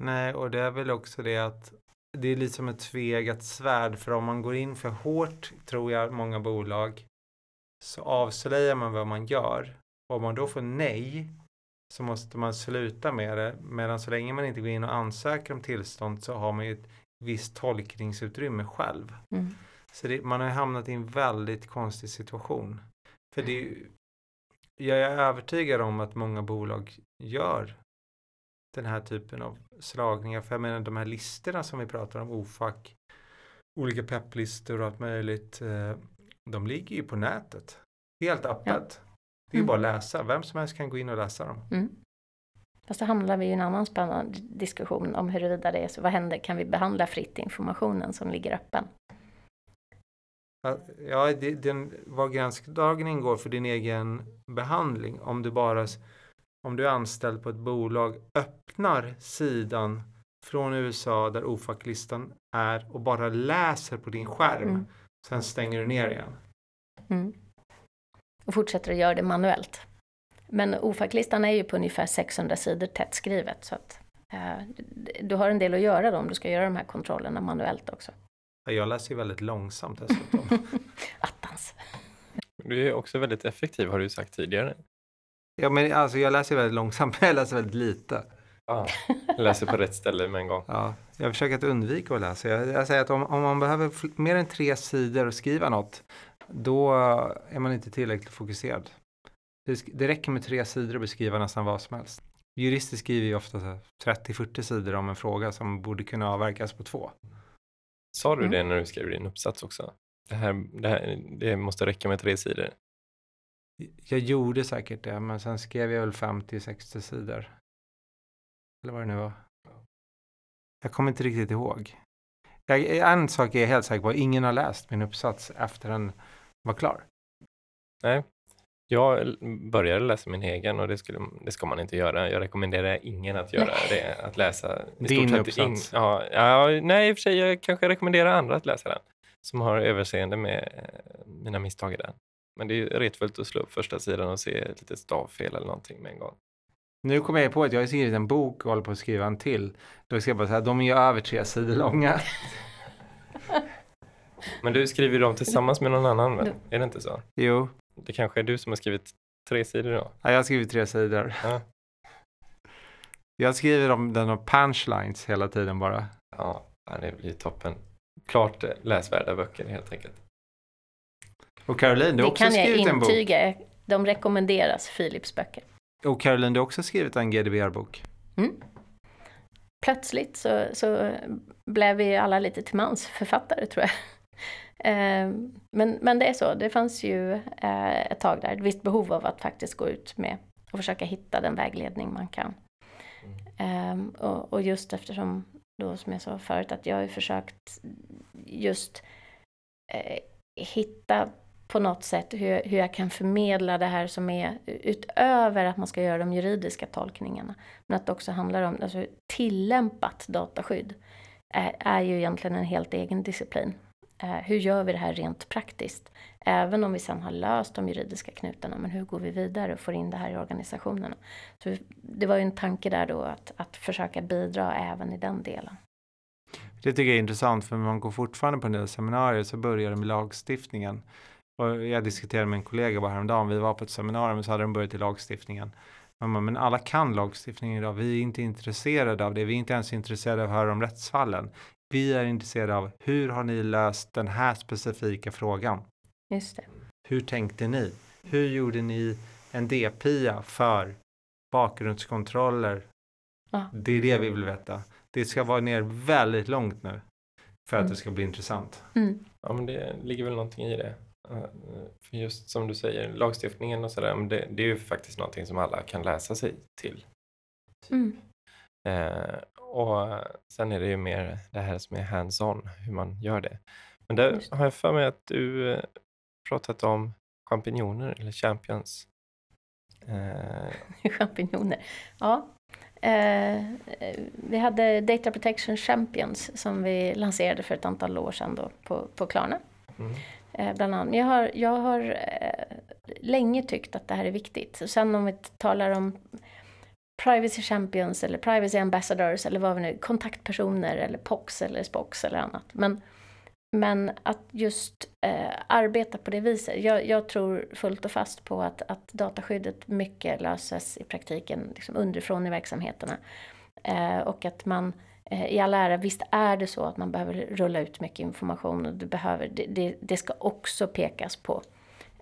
Nej, och det är väl också det att det är lite som ett tvegat svärd för om man går in för hårt, tror jag, många bolag, så avslöjar man vad man gör Om man då får nej så måste man sluta med det. Medan så länge man inte går in och ansöker om tillstånd så har man ju ett visst tolkningsutrymme själv. Mm. Så det, man har hamnat i en väldigt konstig situation. För det jag är övertygad om att många bolag gör den här typen av slagningar. För jag menar de här listorna som vi pratar om, OFAC, olika pepplistor och allt möjligt. eh, De ligger ju på nätet. Helt öppet. Det är Mm. bara att läsa. Vem som helst kan gå in och läsa dem. Mm. Fast då hamnar vi i en annan spännande diskussion om huruvida det är så. Vad händer? Kan vi behandla fritt informationen som ligger öppen? Ja, Ja, det, den, var gränsdragningen går för din egen behandling. Om du bara, om du är anställd på ett bolag, öppnar sidan från USA där OFAC-listan är och bara läser på din skärm. Mm. Sen stänger du ner igen. Mm. Och fortsätter att göra det manuellt. Men OFAC-listan är ju på ungefär 600 sidor tätt skrivet. Så att, eh, du har en del att göra då om du ska göra de här kontrollerna manuellt också. Ja, Jag läser ju väldigt långsamt dessutom. Attans. Du är också väldigt effektiv har du sagt tidigare. Ja, men alltså jag läser väldigt långsamt, men jag läser väldigt lite. Ja. Läser på rätt ställe med en gång. Ja, jag försöker att undvika att läsa. Jag, jag säger att om, om man behöver mer än tre sidor och skriva något, då är man inte tillräckligt fokuserad. Det, det räcker med tre sidor att beskriva nästan vad som helst. Jurister skriver ju ofta så här 30-40 sidor om en fråga som borde kunna avverkas på två. Sa du Mm. det när du skrev din uppsats också? Det, här, det, här, det måste räcka med tre sidor. Jag gjorde säkert det, men sen skrev jag väl 50-60 sidor. Eller vad det nu var. Jag kommer inte riktigt ihåg. Jag, en sak är jag helt säker på, ingen har läst min uppsats efter den var klar. Nej. Jag började läsa min egen och det, skulle, det ska man inte göra. Jag rekommenderar ingen att göra det. Att läsa i Din uppsats? ja, ja, nej, i och för sig, jag kanske rekommenderar andra att läsa den. Som har överseende med eh, mina misstag i den. Men det är retfullt att slå upp första sidan och se ett litet stavfel eller någonting med en gång. Nu kommer jag på att jag har skrivit en bok och håller på att skriva en till. Då ska jag bara säga, de är ju över tre sidor långa. Men du skriver dem tillsammans med någon annan, väl? Är det inte så? Jo, Det kanske är du som har skrivit tre sidor då? ja, jag har skrivit tre sidor. Ja. Jag skriver om den av punchlines hela tiden bara. Ja, det blir toppen. Klart läsvärda böcker helt enkelt. Och Caroline, du har Det också kan jag skrivit en bok. intyga. De rekommenderas, Philips böcker. Och Caroline, du har också skrivit en GDPR-bok. Mm. Plötsligt så, så blev vi alla lite till mans författare tror jag. Eh, Men, men det är så, det fanns ju eh, ett tag där ett visst behov av att faktiskt gå ut med och försöka hitta den vägledning man kan. Ehm, och, och just eftersom då som jag sa förut att jag har ju försökt just eh, hitta på något sätt hur, hur jag kan förmedla det här som är utöver att man ska göra de juridiska tolkningarna. Men att det också handlar om alltså, tillämpat dataskydd är, är ju egentligen en helt egen disciplin. Eh, hur gör vi det här rent praktiskt? Även om vi sen har löst de juridiska knutarna, men hur går vi vidare och får in det här i organisationerna? Så det var ju en tanke där då att, att försöka bidra även i den delen. Det tycker jag är intressant för man går fortfarande på en del seminarier så börjar de med lagstiftningen. Och jag diskuterade med en kollega bara häromdagen, vi var på ett seminarium och så hade de börjat i lagstiftningen. Bara, Men alla kan lagstiftningen idag, vi är inte intresserade av det, vi är inte ens intresserade av att höra om rättsfallen. Vi är intresserade av hur har ni löst den här specifika frågan? Just det. Hur tänkte ni? Hur gjorde ni en D-PIA för bakgrundskontroller? Ja. Det är det vi vill veta. Det ska vara ner väldigt långt nu för att Mm. det ska bli intressant. Mm. Ja, men det ligger väl någonting i det. Eh, För just som du säger, lagstiftningen och sådär, det, det är ju faktiskt någonting som alla kan läsa sig till. Mm. Eh, och sen är det ju mer det här som är hands-on, hur man gör det. Men där Just har jag för mig att du eh, pratat om champinjoner eller champions. Eh, Champinjoner. Ja. Eh, vi hade Data Protection Champions som vi lanserade för ett antal år sedan då på, på Klarna. mm. Eh, bland annat. Jag har, jag har eh, länge tyckt att det här är viktigt. Sen om vi talar om Privacy Champions eller Privacy Ambassadors eller vad vi nu, kontaktpersoner eller POX eller SPOX eller annat. Men men att just eh, arbeta på det viset. Jag, jag, tror fullt och fast på att, att dataskyddet mycket löses i praktiken liksom underifrån i verksamheterna. Eh, och att man eh, Eh, i all ära, visst är det så att man behöver rulla ut mycket information och det, behöver, det, det, det ska också pekas på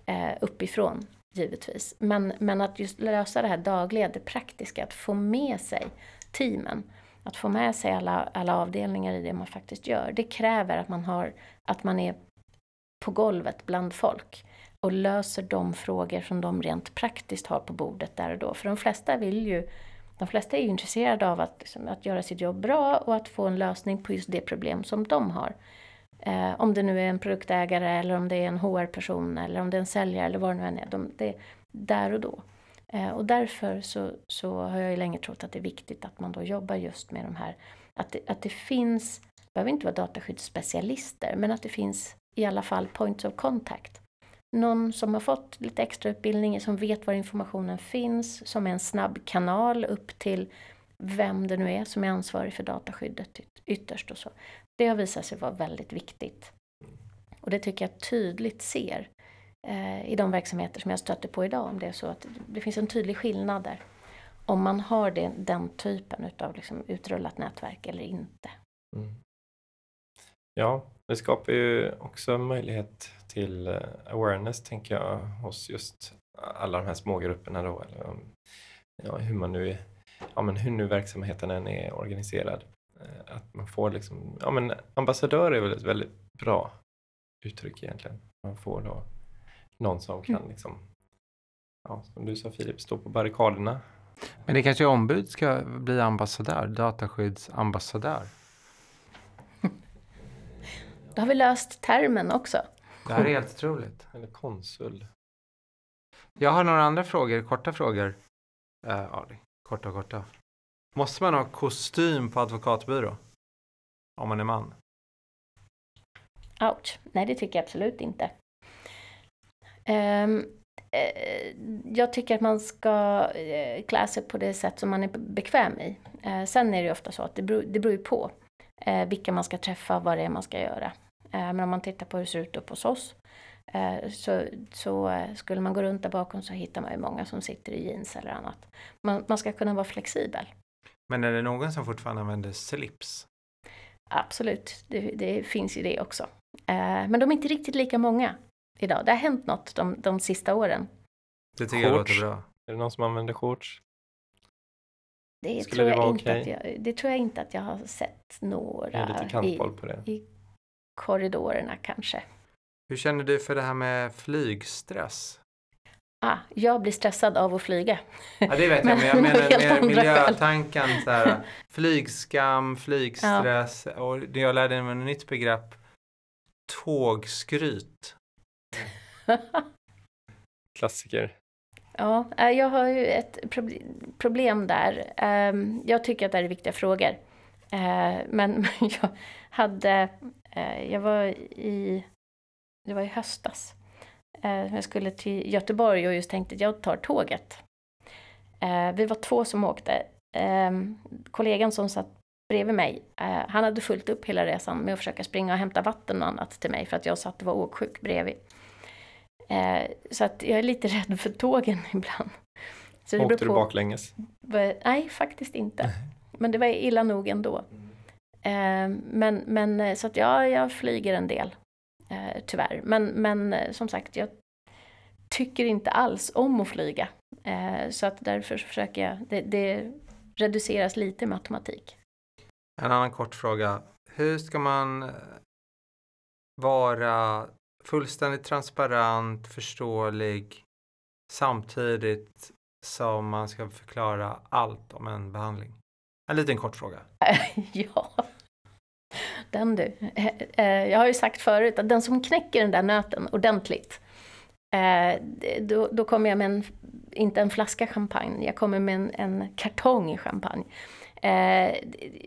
eh, uppifrån givetvis. Men, men att just lösa det här dagliga, det praktiska, att få med sig teamen att få med sig alla, alla avdelningar i det man faktiskt gör, det kräver att man, har, att man är på golvet bland folk och löser de frågor som de rent praktiskt har på bordet där och då. För de flesta vill ju, de flesta är ju intresserade av att, liksom, att göra sitt jobb bra och att få en lösning på just det problem som de har. Eh, om det nu är en produktägare eller om det är en HR-person eller om det är en säljare eller vad det nu än är. De, det, där och då. Eh, och därför så, så har jag ju länge trott att det är viktigt att man då jobbar just med de här, att det, att det finns, det behöver inte vara dataskyddsspecialister, men att det finns i alla fall points of contact. Någon som har fått lite extra utbildning, som vet var informationen finns, som är en snabb kanal upp till vem det nu är som är ansvarig för dataskyddet ytterst och så. Det har visat sig vara väldigt viktigt. Och det tycker jag tydligt ser eh, i de verksamheter som jag stöter på idag. Om det är så att det finns en tydlig skillnad där. Om man har det, den typen av liksom utrullat nätverk eller inte. Mm. Ja, det skapar ju också möjlighet till eh, awareness, tänker jag, hos just alla de här smågrupperna då. Eller ja, hur man nu, ja, men hur nu verksamheten än är organiserad. Eh, att man får liksom, ja men ambassadör är väl ett väldigt bra uttryck egentligen. Man får då någon som kan, mm. liksom, ja, som du sa Filip, stå på barrikaderna. Men det kanske ombud ska bli ambassadör, dataskyddsambassadör? Då har vi löst termen också. Det här är helt otroligt. Eller konsul. Jag har några andra frågor, korta frågor. Uh, ja, korta, korta. Måste man ha kostym på advokatbyrå? Om man är man? Ouch. Nej, det tycker jag absolut inte. Um, jag tycker att man ska uh, klä sig på det sätt som man är bekväm i. Uh, sen är det ju ofta så att det beror, det beror på uh, vilka man ska träffa, vad det är man ska göra. Men om man tittar på hur det ser ut upp hos oss så, så skulle man gå runt där bakom så hittar man ju många som sitter i jeans eller annat. Man, man ska kunna vara flexibel. Men är det någon som fortfarande använder slips? Absolut, det, det finns ju det också. men de är inte riktigt lika många idag. Det har hänt något de, de sista åren. Det tycker jag låter bra. Är det någon som använder shorts? Det, tror det, jag inte okay? att jag, det tror jag inte att jag har sett några i, på det. i korridorerna kanske. Hur känner du för det här med flygstress? Ah, jag blir stressad av att flyga. Ja, det vet jag, men jag menar med miljötanken. Så här, flygskam, flygstress ja. och det jag lärde mig ett nytt begrepp, tågskryt. Klassiker. Ja, eh, jag har ju ett problem där. Ehm, jag tycker att det här är viktiga frågor. Eh, men jag hade, jag var i, det var i höstas. Jag skulle till Göteborg och just tänkte att jag tar tåget. Vi var två som åkte. Ehm, kollegan som satt bredvid mig, han hade fullt upp hela resan med att försöka springa och hämta vatten och annat till mig för att jag satt och var åksjuk bredvid. Eh, så att jag är lite rädd för tågen ibland. Så det Åkte du baklänges? Nej, faktiskt inte. Men det var illa nog ändå. Eh, men, men eh, så att ja, jag flyger en del. Eh, tyvärr. Men, men eh, som sagt, jag tycker inte alls om att flyga. Så att därför försöker jag, det, det reduceras lite med automatik. En annan kort fråga. Hur ska man vara fullständigt transparent, förståelig samtidigt som man ska förklara allt om en behandling? En liten kort fråga. ja, den du. Eh, eh, jag har ju sagt förut att den som knäcker den där nöten ordentligt, eh, då, då kommer jag med en, inte en flaska champagne, jag kommer med en, en kartong champagne.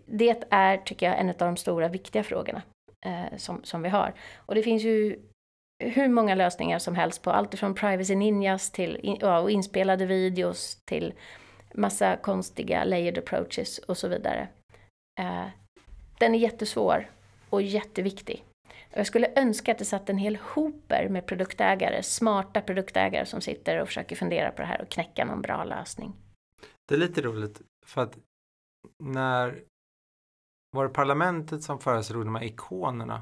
Det är, tycker jag, en av de stora viktiga frågorna som, som vi har. Och det finns ju hur många lösningar som helst på allt från privacy ninjas till ja, och inspelade videos till massa konstiga layered approaches och så vidare. Eh, den är jättesvår och jätteviktig. Jag skulle önska att det satt en hel hoper med produktägare, smarta produktägare som sitter och försöker fundera på det här och knäcka någon bra lösning. Det är lite roligt för att när var det parlamentet som föreslog de här ikonerna?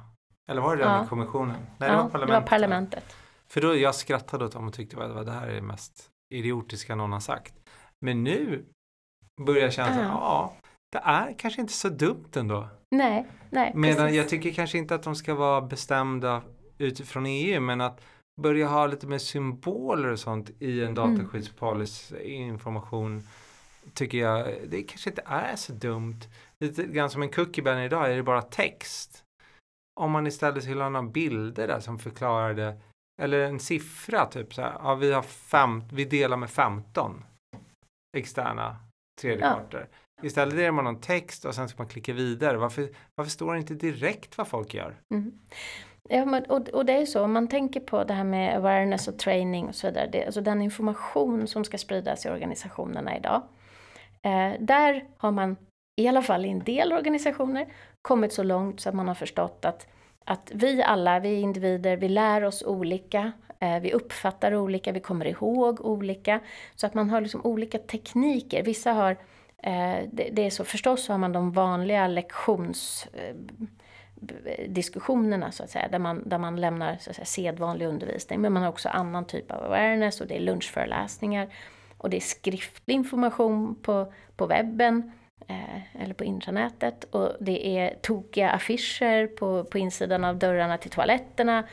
Eller var det den Ja. kommissionen? Nej, ja, det var parlamentet. parlamentet. För då jag skrattade åt dem och tyckte att det här är det mest idiotiska någon har sagt. Men nu börjar jag känna att Ja. Ja, det är kanske inte så dumt ändå. Nej, nej. Medan precis. jag tycker kanske inte att de ska vara bestämda utifrån EU, men att börja ha lite mer symboler och sånt i en Mm. dataskyddspolicy information tycker jag, det kanske inte är så dumt. Lite grann som en cookie idag är det bara text. Om man istället skulle ha några bilder där som förklarar det, eller en siffra typ så här, ja vi har fem, vi delar med 15 externa tredjeparter. Istället är det man någon text och sen ska man klicka vidare. Varför, varför står det inte direkt vad folk gör? Mm. Ja, men, och, och det är så, om man tänker på det här med awareness och training och så vidare, det, alltså den information som ska spridas i organisationerna idag. Eh, där har man, i alla fall i en del organisationer, kommit så långt så att man har förstått att, att vi alla, vi är individer, vi lär oss olika, eh, vi uppfattar olika, vi kommer ihåg olika. Så att man har liksom olika tekniker. Vissa har Eh, det, det är så, förstås så har man de vanliga lektionsdiskussionerna eh, så att säga, där man, där man lämnar så att säga, sedvanlig undervisning. Men man har också annan typ av awareness och det är lunchföreläsningar. Och det är skriftlig information på, på webben eh, eller på intranätet. Och det är tokiga affischer på, på insidan av dörrarna till toaletterna.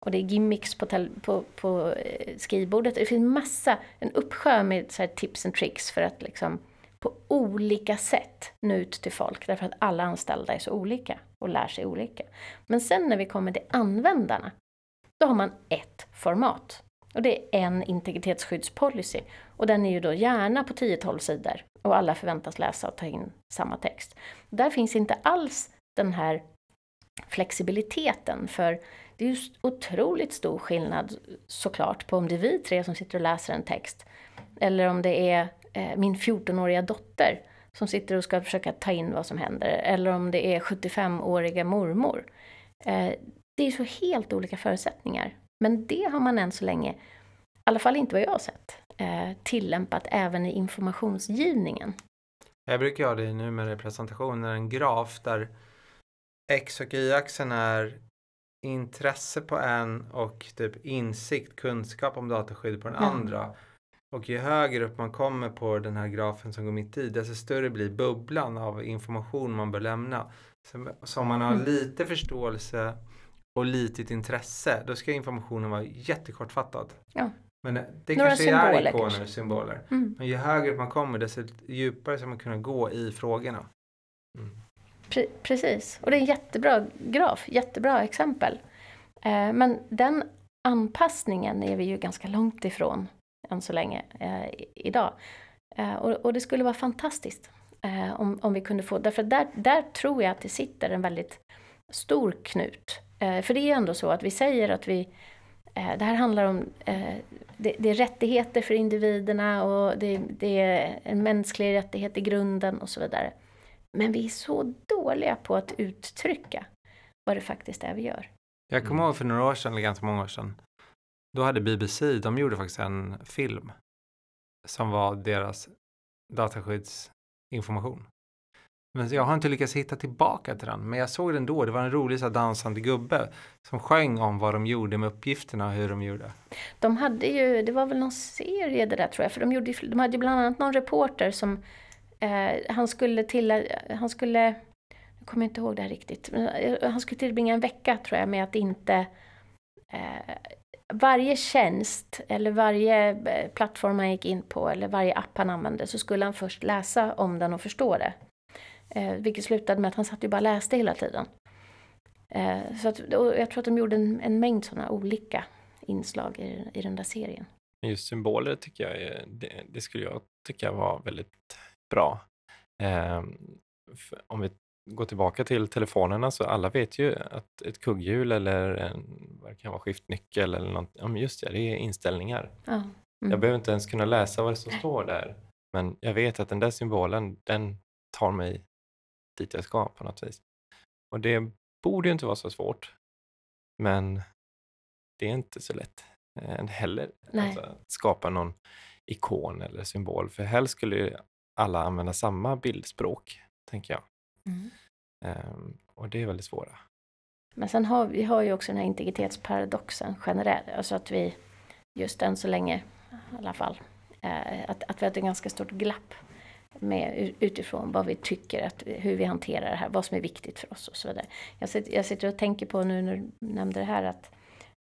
Och det är gimmicks på, på, på eh, skrivbordet. Det finns massa, en uppsjö med så här, tips and tricks för att liksom på olika sätt nå ut till folk därför att alla anställda är så olika och lär sig olika. Men sen när vi kommer till användarna, då har man ett format. Och det är en integritetsskyddspolicy. Och den är ju då gärna på 10-12 sidor och alla förväntas läsa och ta in samma text. Där finns inte alls den här flexibiliteten för det är ju otroligt stor skillnad såklart på om det är vi tre som sitter och läser en text eller om det är min 14-åriga dotter som sitter och ska försöka ta in vad som händer. Eller om det är 75-åriga mormor. Eh, det är så helt olika förutsättningar. Men det har man än så länge, i alla fall inte vad jag har sett, eh, tillämpat även i informationsgivningen. Jag brukar ha det i numera i presentationer, en graf där X och Y-axeln är intresse på en och typ insikt, kunskap om dataskydd på den Ja. andra. Och ju högre upp man kommer på den här grafen som går mitt i, desto större blir bubblan av information man bör lämna. Så, om man har Mm. lite förståelse och litet intresse, då ska informationen vara jättekortfattad. Ja. Men det, Några kanske är symboler ikoner, kanske. symboler. Mm. Men ju högre upp man kommer, desto djupare ska man kunna gå i frågorna. Pre- precis, och det är en jättebra graf, jättebra exempel. Eh, men den anpassningen är vi ju ganska långt ifrån än så länge eh, idag. Eh, och, och det skulle vara fantastiskt eh, om, om vi kunde få, därför där, där tror jag att det sitter en väldigt stor knut. Eh, för det är ju ändå så att vi säger att vi, eh, det här handlar om, eh, det, det är rättigheter för individerna och det, det är en mänsklig rättighet i grunden och så vidare. Men vi är så dåliga på att uttrycka vad det faktiskt är vi gör. Jag kommer ihåg för några år sedan, eller ganska många år sedan, då hade BBC, de gjorde faktiskt en film som var deras dataskyddsinformation. Men jag har inte lyckats hitta tillbaka till den, men jag såg den då. Det var en rolig så här, dansande gubbe som sjöng om vad de gjorde med uppgifterna och hur de gjorde. De hade ju, det var väl någon serie det där tror jag, för de, gjorde, de hade ju bland annat någon reporter som, eh, han skulle till, han skulle, jag kommer inte ihåg det här riktigt, men eh, han skulle tillbringa en vecka tror jag med att inte eh, varje tjänst eller varje eh, plattform han gick in på eller varje app han använde så skulle han först läsa om den och förstå det. Eh, vilket slutade med att han satt ju bara och läste hela tiden. Eh, så att, jag tror att de gjorde en, en mängd sådana olika inslag i, i den där serien. Just symboler tycker jag är, det, det skulle jag tycka var väldigt bra. Eh, om vi går tillbaka till telefonerna så alla vet ju att ett kugghjul eller en, vad det kan vara, skiftnyckel eller något, ja men just det, det är inställningar. Ja. Mm. Jag behöver inte ens kunna läsa vad det som står där, men jag vet att den där symbolen, den tar mig dit jag ska på något vis. Och det borde ju inte vara så svårt. Men det är inte så lätt eh, heller. Nej. Alltså, att skapa någon ikon eller symbol. För helst skulle ju alla använda samma bildspråk, tänker jag. Mm. Um, och det är väldigt svåra. Men sen har vi har ju också den här integritetsparadoxen generellt. Alltså att vi just än så länge i alla fall, eh, att, att vi har ett ganska stort glapp med, utifrån vad vi tycker, att, hur vi hanterar det här, vad som är viktigt för oss och så vidare. Jag sitter, jag sitter och tänker på nu när du nämnde det här att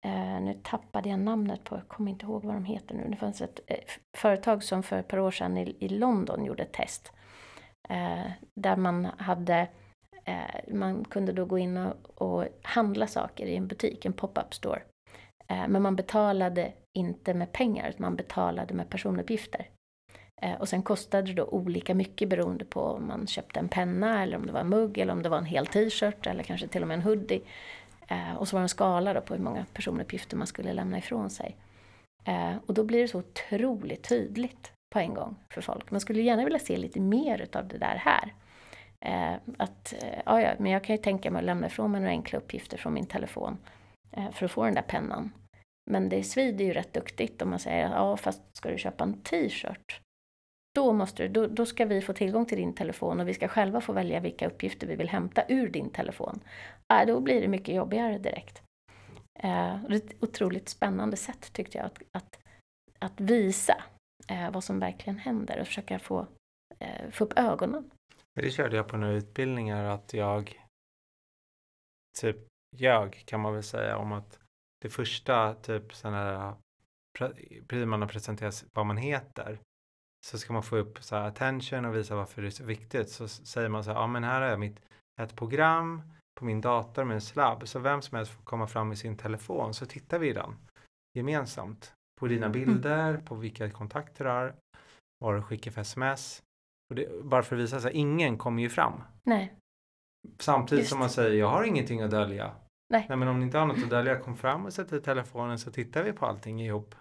eh, nu tappade jag namnet på, jag kommer inte ihåg vad de heter nu. Det fanns ett eh, företag som för ett par år sedan i, i London gjorde ett test. Eh, där man hade eh, man kunde då gå in och, och handla saker i en butik, en pop-up store. Eh, men man betalade inte med pengar, utan man betalade med personuppgifter. Eh, och sen kostade det då olika mycket beroende på om man köpte en penna eller om det var en mugg eller om det var en hel t-shirt eller kanske till och med en hoodie. Och så var det en skala då på hur många personuppgifter man skulle lämna ifrån sig. Och då blir det så otroligt tydligt på en gång för folk. Man skulle gärna vilja se lite mer utav det där här. Eh, att, eh, ja, ja, men jag kan ju tänka mig att lämna ifrån mig några enkla uppgifter från min telefon eh, för att få den där pennan. Men det svider ju rätt duktigt om man säger att ja, fast ska du köpa en t-shirt då, måste du, då, då ska vi få tillgång till din telefon och vi ska själva få välja vilka uppgifter vi vill hämta ur din telefon. Äh, då blir det mycket jobbigare direkt. Eh, det är ett otroligt spännande sätt tyckte jag att, att, att visa eh, vad som verkligen händer och försöka få, eh, få upp ögonen. Det körde jag på några utbildningar att jag typ jag kan man väl säga om att det första typ sådana här precis man har presenterat vad man heter så ska man få upp så här attention och visa varför det är så viktigt så säger man så här, ja men här har jag mitt, ett program på min dator med en slabb så vem som helst får komma fram med sin telefon så tittar vi i den gemensamt på dina Mm. bilder, på vilka kontakter du har, vad du skickar för sms. Och det, bara för att visa så här, ingen kommer ju fram. Nej, Samtidigt Just. som man säger, jag har ingenting att dölja. Nej. Nej men om ni inte har något att dölja, kom fram och sätt i telefonen så tittar vi på allting ihop.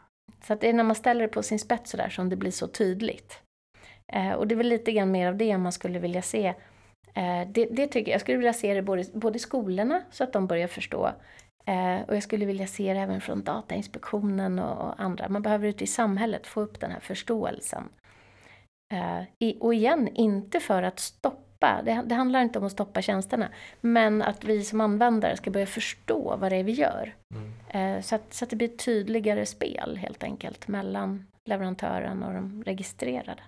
så att det är när man ställer det på sin spets så där som det blir så tydligt. Eh, och det är väl lite grann mer av det man skulle vilja se. Eh, det, det tycker jag, jag skulle vilja se det både, både i skolorna så att de börjar förstå. Eh, och jag skulle vilja se det även från Datainspektionen och, andra. Man behöver ute i samhället få upp den här förståelsen. Eh, och igen, inte för att stoppa, det, handlar inte om att stoppa tjänsterna, men att vi som användare ska börja förstå vad det är vi gör. Eh, så, att, så att det blir ett tydligare spel helt enkelt mellan leverantören och de registrerade.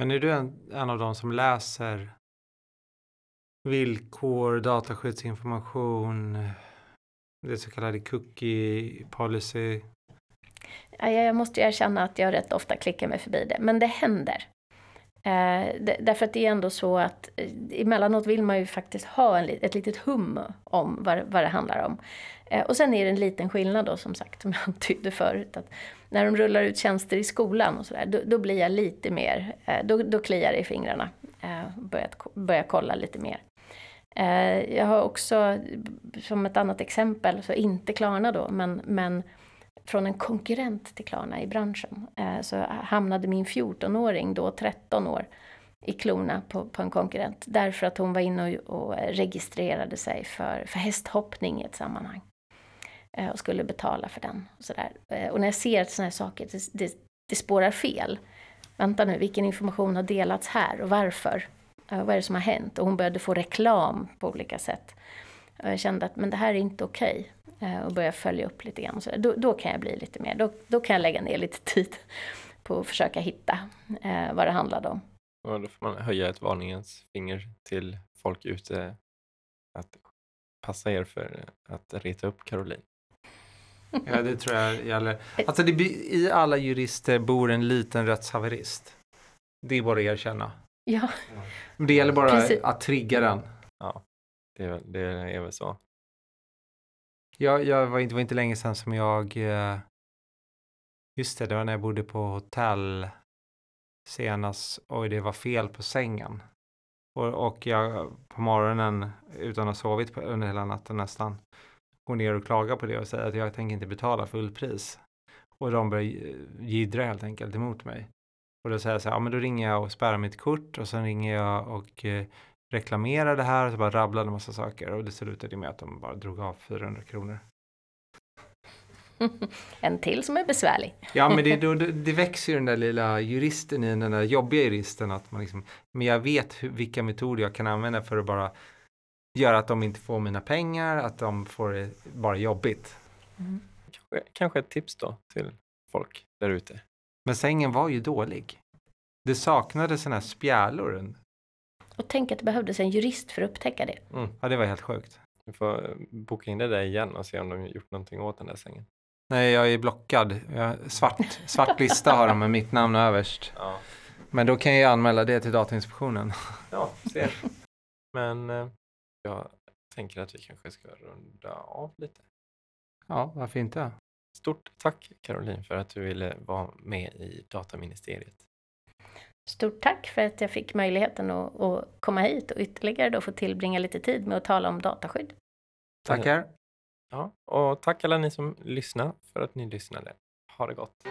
Men är du en, en av de som läser villkor, dataskyddsinformation, det så kallade cookie policy? Jag måste erkänna att jag rätt ofta klickar mig förbi det, men det händer. Eh, därför att det är ändå så att eh, emellanåt vill man ju faktiskt ha en, ett litet hum om vad, vad det handlar om. Eh, och sen är det en liten skillnad då som sagt, som jag antydde förut, att när de rullar ut tjänster i skolan och sådär, då, då blir jag lite mer, då, då kliar det i fingrarna börjar, börjar kolla lite mer. Eh, jag har också, som ett annat exempel, så inte Klarna då, men, men från en konkurrent till Klarna i branschen. Eh, så hamnade min 14-åring, då 13 år, i klorna på, på en konkurrent. Därför att hon var inne och, och registrerade sig för, för hästhoppning i ett sammanhang. Eh, och skulle betala för den. Och, sådär. Eh, och när jag ser sådana här saker, det, det, det spårar fel. Vänta nu, vilken information har delats här och varför? Eh, vad är det som har hänt? Och hon började få reklam på olika sätt. Och jag kände att men det här är inte okej. Eh, och börja följa upp lite grann. Och så. Då, då kan jag bli lite mer, då, då kan jag lägga ner lite tid på att försöka hitta eh, vad det handlade om. Och då får man höja ett varningens finger till folk ute att passa er för att reta upp Caroline. Ja, det tror jag gäller. Alltså det, i alla jurister bor en liten rättshaverist. Det är bara att erkänna. Ja, Men Det gäller bara Precis. att trigga den. Det är, väl- det är väl så. Jag, jag var inte, det var inte länge sedan som jag... eh, Just det, det var när jag bodde på hotell senast. Oj, det var fel på sängen. Och, och jag på morgonen, utan att ha sovit på, under hela natten nästan, går ner och klagar på det och säger att jag tänker inte betala fullpris. Och de börjar eh, jiddra helt enkelt emot mig. Och då säger jag så här, ja men då ringer jag och spärrar mitt kort och sen ringer jag och eh, reklamera det här och så bara rabblade en massa saker och det slutade med att de bara drog av 400 kronor. en till som är besvärlig. Ja, men det, då, det växer ju den där lilla juristen i den där jobbiga juristen att man liksom, men jag vet hur, vilka metoder jag kan använda för att bara göra att de inte får mina pengar, att de får det bara jobbigt. Mm. Kanske, kanske ett tips då till folk där ute. Men sängen var ju dålig. Det saknades sådana här spjälor. Och tänk att det behövdes en jurist för att upptäcka det. Mm. Ja, det var helt sjukt. Du får eh, boka in det där igen och se om de gjort någonting åt den där sängen. Nej, jag är blockad. Jag, svart, svart lista har de med mitt namn överst. Ja. Men då kan jag anmäla det till Datainspektionen. Ja, ser. Men eh, jag tänker att vi kanske ska runda av lite. Ja, varför inte? Stort tack Caroline för att du ville vara med i Dataministeriet. Stort tack för att jag fick möjligheten att, att komma hit och ytterligare då få tillbringa lite tid med att tala om dataskydd. Tackar. Ja, och tack alla ni som lyssnar för att ni lyssnade. Ha det gott.